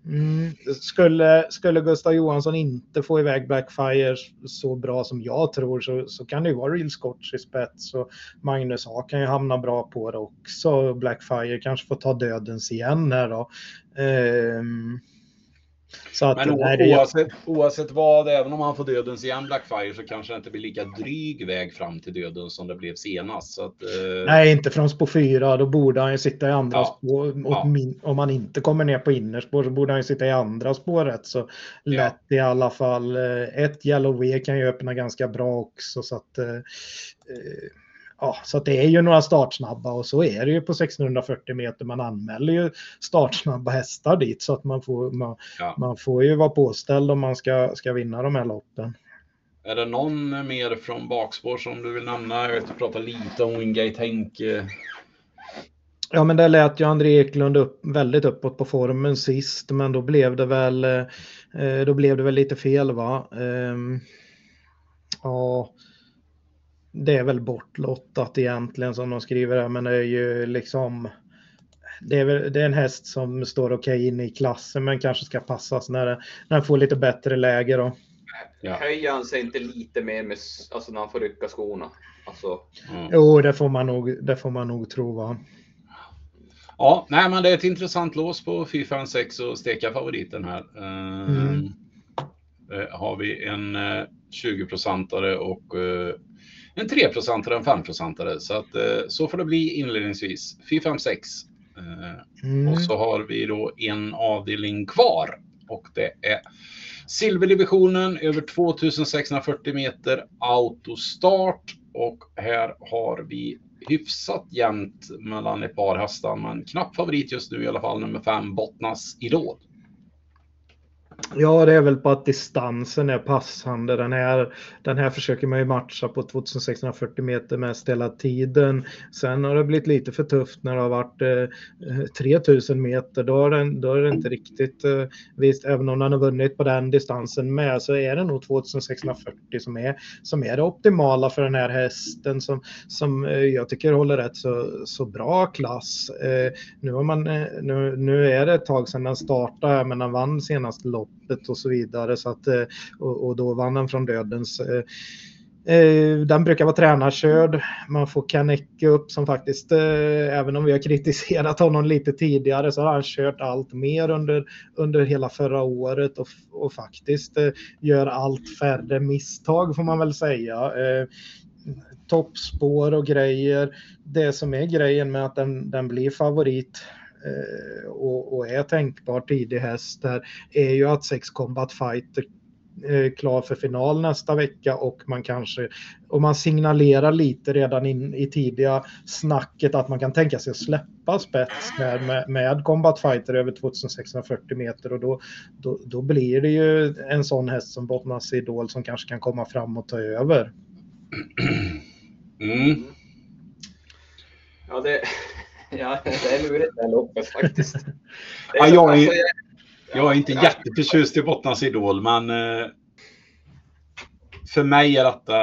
S3: Mm. Skulle, skulle Gustav Johansson inte få iväg Blackfire så bra som jag tror så, så kan det ju vara Real Scotch i spets och Magnus A kan ju hamna bra på det också. Blackfire kanske får ta dödens igen här då. Um,
S1: så att, Men oavsett, oavsett vad, även om han får dödens igen Blackfire så kanske det inte blir lika dryg väg fram till döden som det blev senast. Så att,
S3: eh... Nej, inte från spår 4. Då borde han ju sitta i andra ja. spår. Ja. Min, om han inte kommer ner på innerspår så borde han ju sitta i andra spåret. Så lätt ja. i alla fall. Eh, ett Yellow V kan ju öppna ganska bra också. Så att, eh, eh ja, så det är ju några startsnabba och så är det ju på 1640 meter. Man anmäler ju startsnabba hästar dit så att man får, man, ja. man får ju vara påställd om man ska, ska vinna de här loppen.
S1: Är det någon mer från bakspår som du vill nämna? Jag vet att du pratar lite om Wingate Henke.
S3: Ja, men det lät ju André Eklund upp, väldigt uppåt på formen sist, men då blev det väl, eh, då blev det väl lite fel va? Um, ja, det är väl bortlottat egentligen som de skriver här, men det är ju liksom det är, väl, det är en häst som står okej okay inne i klassen men kanske ska passas när, när den får lite bättre läge då.
S4: Ja. Höjer han sig inte lite mer med, alltså när han får rycka skorna? Alltså...
S3: Mm. Jo, det får man nog, det får man nog tro va.
S1: Ja, nej men det är ett intressant lås på 4, 6 och steka favoriten här. Mm. Uh, har vi en uh, eh, 20-procentare och uh, en 3-procentare och en 5-procentare. Så att eh, så får det bli inledningsvis. 4, 5, 6. Mm. Och så har vi då en avdelning kvar och det är silverdivisionen över 2640 meter autostart och här har vi hyfsat jämnt mellan ett par hästar, men knapp favorit just nu i alla fall, nummer 5 Bottnas Idol.
S3: Ja, det är väl på att distansen är passande. Den här, den här försöker man ju matcha på 2640 meter mest hela tiden. Sen har det blivit lite för tufft när det har varit eh, 3000 meter. Då är, den, då är det inte riktigt eh, visst. Även om den har vunnit på den distansen med så är det nog 2640 som är, som är det optimala för den här hästen som, som eh, jag tycker håller rätt så, så bra klass. Eh, nu, har man, eh, nu, nu är det ett tag sedan den startade, men den vann senaste lopp loppet och så vidare. Så att, eh, och, och då vann han från dödens. Eh, eh, den brukar vara tränarkörd. Man får Kanecke upp som faktiskt, även om vi har kritiserat honom lite tidigare, så har han kört allt mer under, under hela förra året och, och faktiskt gör allt färre misstag får man väl säga. Toppspår och grejer. Det som är grejen med att den, den blir favorit och, och är tänkbar tidig häst där är ju att Sex Combat Fighter är klar för final nästa vecka och man kanske, och man signalerar lite redan in i tidiga snacket att man kan tänka sig att släppa spets med, med, med Combat Fighter över 2640 meter och då, då, då blir det ju en sån häst som Bottnas Idol som kanske kan komma fram och ta över.
S4: Mm. Ja, det, Ja, det är lurigt det här loppet faktiskt.
S1: Ja, jag, är, alltså, jag, är inte ja. jätteförtjust i Bottnas Idol, men eh, för mig är detta...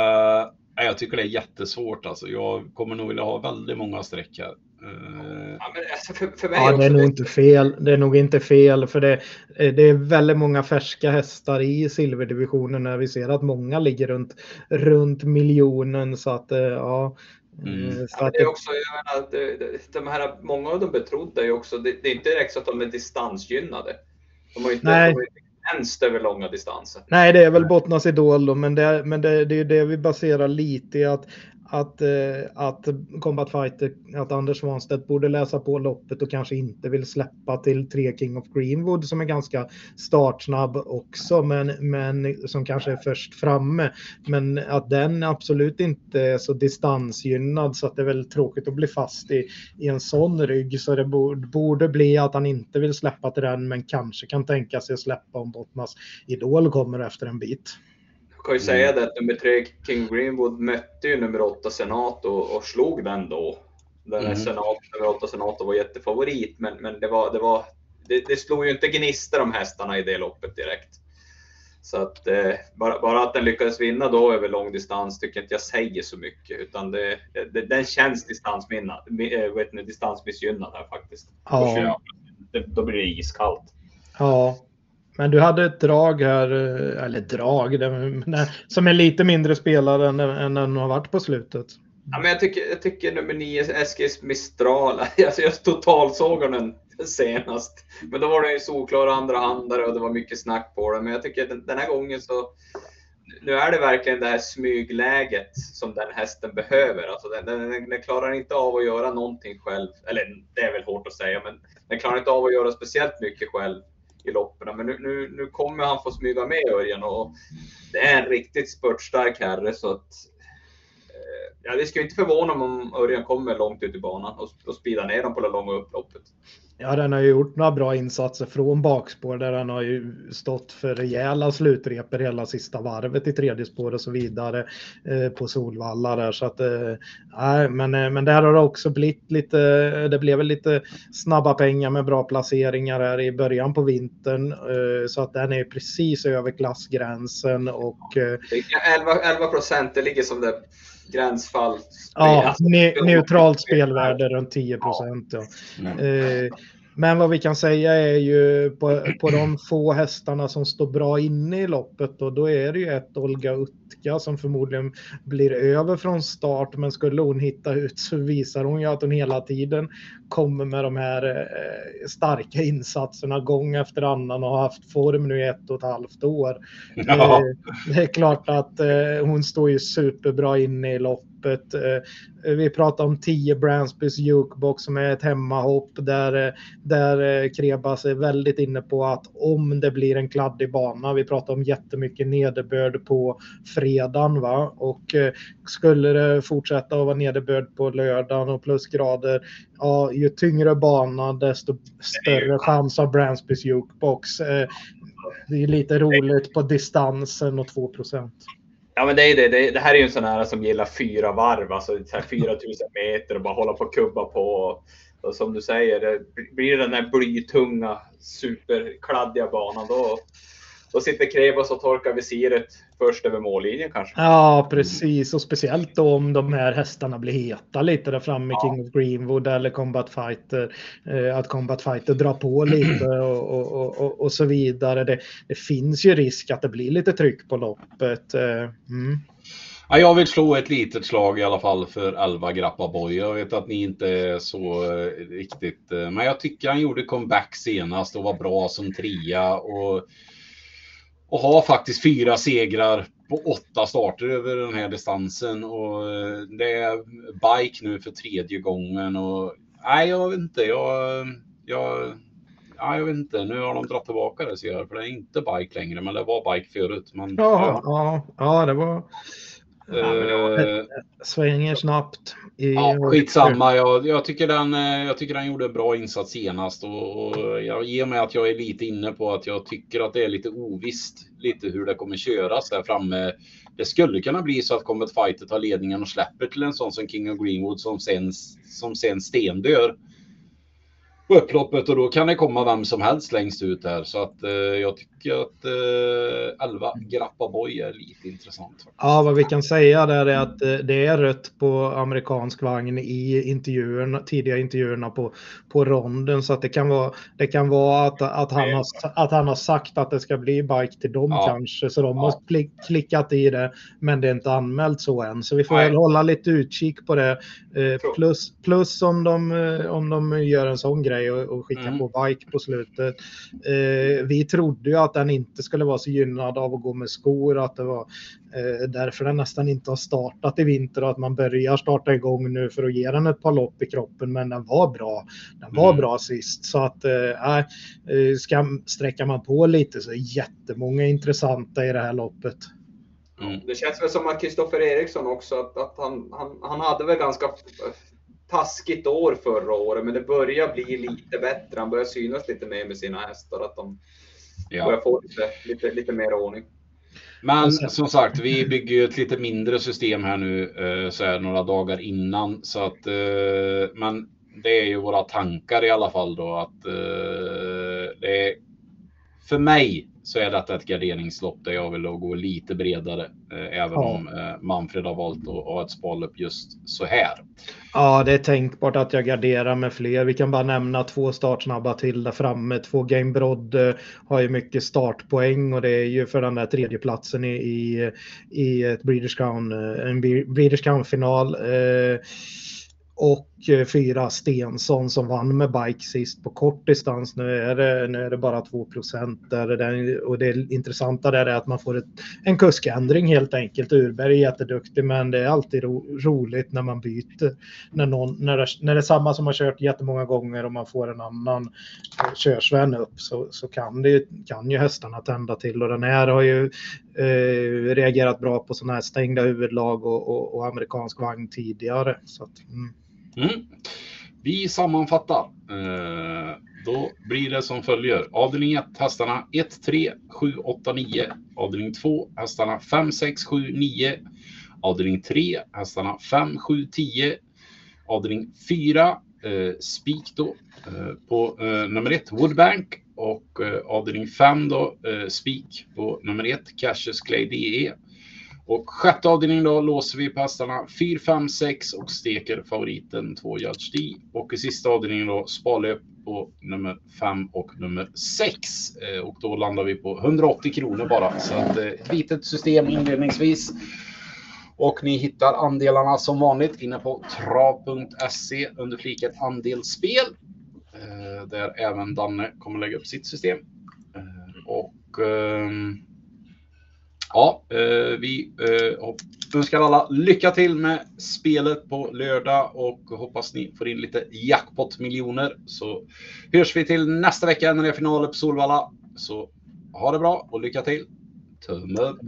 S1: Jag tycker det är jättesvårt. Alltså. Jag kommer nog vilja ha väldigt många streck här.
S3: Eh, ja, men alltså för, för ja, det är nog inte fel. Det är nog inte fel för det, det är väldigt många färska hästar i silverdivisionen när vi ser att många ligger runt, runt miljonen så att eh, ja,
S4: Mm. Eh, ja, det är också, jag menar, de här, många av de betrodda är ju också, det, det, är inte direkt så att de är distansgynnade. De har inte, Nej. De över långa distanser.
S3: Nej, det är väl Bottnas Idol då, men det, men det, det är det vi baserar lite i att att, eh, att Combat Fighter, att Anders Svanstedt borde läsa på loppet och kanske inte vill släppa till tre King of Greenwood som är ganska startsnabb också, men, men som kanske är först framme. Men att den absolut inte är så distansgynnad så att det är väl tråkigt att bli fast i, i en sån rygg. Så det borde, borde bli att han inte vill släppa till den, men kanske kan tänka sig att släppa om Bottnas Idol kommer efter en bit
S4: kan ju mm. säga det att nummer tre, King Greenwood, mötte ju nummer åtta Senato och, och slog den då. Den mm. Senat, nummer åtta Senato var jättefavorit, men, men det, var, det, var, det, det slog ju inte gnistor om hästarna i det loppet direkt. Så att eh, bara, bara, att den lyckades vinna då över lång distans tycker inte jag säger så mycket, utan det, det, den känns distansminnad, äh, vet ni, distansmissgynnad här faktiskt. Ja. Då blir det iskallt.
S3: Ja, men du hade ett drag här, eh, eller drag, eh, som är lite mindre spelare än, än den har varit på slutet.
S4: Ja, men jag, tycker, jag tycker nummer 9, Eskils Mistral, alltså jag totalsåg den senast. Men då var det ju solklar andrahandare och det var mycket snack på den. Men jag tycker den, den här gången så, nu är det verkligen det här smygläget som den hästen behöver. Alltså den, den, den, klarar inte av att göra någonting själv. Eller det är väl hårt att säga, men den klarar inte av att göra speciellt mycket själv i loppen. Men nu, nu, nu kommer han få smyga med Örjan och det är en riktigt spurtstark herre så att eh, Ja, det skulle inte förvåna mig om Örjan kommer långt ut i banan och, och speedar ner dem på det långa upploppet.
S3: Ja, den har ju gjort några bra insatser från bakspår där den har ju stått för rejäla slutreper hela sista varvet i tredje spår och så vidare eh, på Solvalla där så att eh, men, eh, men där har det också blivit lite. Det blev väl lite snabba pengar med bra placeringar här i början på vintern eh, så att den är precis över klassgränsen och. Eh,
S4: 11 procent. Det ligger som det gränsfall.
S3: Ja, ne neutralt spelvärde runt 10 procent. Ja. Mm. Men vad vi kan säga är ju på, på de få hästarna som står bra inne i loppet och då är det ju ett Olga Utka som förmodligen blir över från start. Men skulle hon hitta ut så visar hon ju att hon hela tiden kommer med de här eh, starka insatserna gång efter annan och har haft form nu i ett och ett halvt år. Ja. Det är klart att eh, hon står ju superbra inne i loppet. Eh, vi pratar om 10 Bransbys jukebox som är ett hemmahopp där, där Krebas är väldigt inne på att om det blir en kladdig bana, vi pratar om jättemycket nederbörd på fredagen va? och skulle det fortsätta att vara nederbörd på lördagen och plusgrader, ja, ju tyngre bana desto större chans av Bransbys jukebox. Det är lite roligt på distansen och 2%
S4: Ja, men det är det. det. Det här är ju en sån här som gillar fyra varv, alltså 4000 meter och bara hålla på och kubba på. Och som du säger, det blir den där blytunga, superkladdiga banan, då, då sitter Krevos och torkar visiret först över mållinjen kanske.
S3: Ja, precis. Och speciellt då om de här hästarna blir heta lite där framme, ja. King of Greenwood eller Combat Fighter. Eh, att Combat Fighter drar på lite och, och, och, och så vidare. Det, det, finns ju risk att det blir lite tryck på loppet. Eh, mm.
S1: Ja, jag vill slå ett litet slag i alla fall för 11 Grappa Boy. Jag vet att ni inte är så eh, riktigt, men jag tycker han gjorde comeback senast och var bra som trea. Och och har faktiskt fyra segrar på åtta starter över den här distansen. Och eh, det är bike nu för tredje gången. Och, nej, jag vet inte. Jag, jag, nej, jag vet inte. Nu har de dragit tillbaka det ser jag. För det är inte bike längre, men det var bike förut. Men,
S3: ja, ja. ja, det var... Uh, svänger snabbt.
S1: I, ja, skitsamma. Jag, jag, tycker den, eh, jag tycker den gjorde en bra insats senast och, och jag ger mig att jag är lite inne på att jag tycker att det är lite ovisst lite hur det kommer köras där framme. Det skulle kunna bli så att Comet Fighter tar ledningen och släpper till en sån som King of Greenwood som sen, som sen stendör på upploppet och då kan det komma vem som helst längst ut där. Så att eh, jag tycker att eh, 11 Grappa Boy är lite intressant. Faktiskt.
S3: Ja, vad vi kan säga där är att eh, det är rött på amerikansk vagn i intervjuerna, tidiga intervjuerna på, på ronden. Så att det kan vara, det kan vara att, att, han har, att han har sagt att det ska bli bike till dem ja. kanske. Så de ja. har klickat i det, men det är inte anmält så än. Så vi får väl hålla lite utkik på det. Eh, plus, plus om, de, eh, om de gör en sån grej och, och skickar mm. på bike på slutet. Eh, vi trodde ju att den inte skulle vara så gynnad av att gå med skor, att det var eh, därför den nästan inte har startat i vinter och att man börjar starta igång nu för att ge den ett par lopp i kroppen. Men den var bra. Den var mm. bra sist så att eh, äh, ska, sträcker man på lite så är jättemånga intressanta i det här loppet.
S4: Mm. Det känns väl som att Kristoffer Eriksson också, att, att han, han, han hade väl ganska taskigt år förra året, men det börjar bli lite bättre. Han börjar synas lite mer med sina hästar, att de ja. börjar få lite, lite, lite mer ordning.
S1: Men som sagt, vi bygger ju ett lite mindre system här nu eh, så här några dagar innan. Så att, eh, men det är ju våra tankar i alla fall då att eh, det för mig så är detta ett garderingslopp där jag vill gå lite bredare. Eh, även ja. om eh, Manfred har valt att ha ett spallopp just så här.
S3: Ja, det är tänkbart att jag garderar med fler. Vi kan bara nämna två startsnabba till där framme. Två Game Broad eh, har ju mycket startpoäng och det är ju för den där tredjeplatsen i, i, i ett Breeders Crown, en Breeders Crown-final. Eh, och eh, Eh, fyra Stensson som vann med bike sist på kort distans. Nu är det, nu är det bara 2 där. Och det intressanta där är att man får ett, en kuskändring helt enkelt. Urberg är jätteduktig men det är alltid ro, roligt när man byter. När, någon, när, det, när det är samma som har kört jättemånga gånger och man får en annan eh, körsvän upp så, så kan, det, kan ju hästarna tända till. Och den här har ju eh, reagerat bra på sådana här stängda huvudlag och, och, och amerikansk vagn tidigare. Så att, mm.
S1: Mm. Vi sammanfattar. Eh, då blir det som följer. Avdelning 1 hästarna 1, 3, 7, 8, 9. Avdelning 2 hästarna 5, 6, 7, 9. Avdelning 3 hästarna 5, 7, 10. Avdelning 4 eh, spik då eh, på eh, nummer 1 Woodbank och eh, avdelning 5 då eh, spik på nummer 1 Cashes Clay DE. Och sjätte avdelningen då låser vi på hästarna 4, 5, 6 och steker favoriten 2 Judge D. Och i sista avdelningen då sparlöp på nummer 5 och nummer 6. Eh, och då landar vi på 180 kronor bara. Så att, eh, ett litet system inledningsvis. Och ni hittar andelarna som vanligt inne på trav.se under fliken andelsspel. Eh, där även Danne kommer lägga upp sitt system. Eh, och ehm, Ja, eh, vi eh, önskar alla lycka till med spelet på lördag och hoppas ni får in lite jackpot-miljoner. Så hörs vi till nästa vecka när det är finaler på Solvalla. Så ha det bra och lycka till. Tumme upp!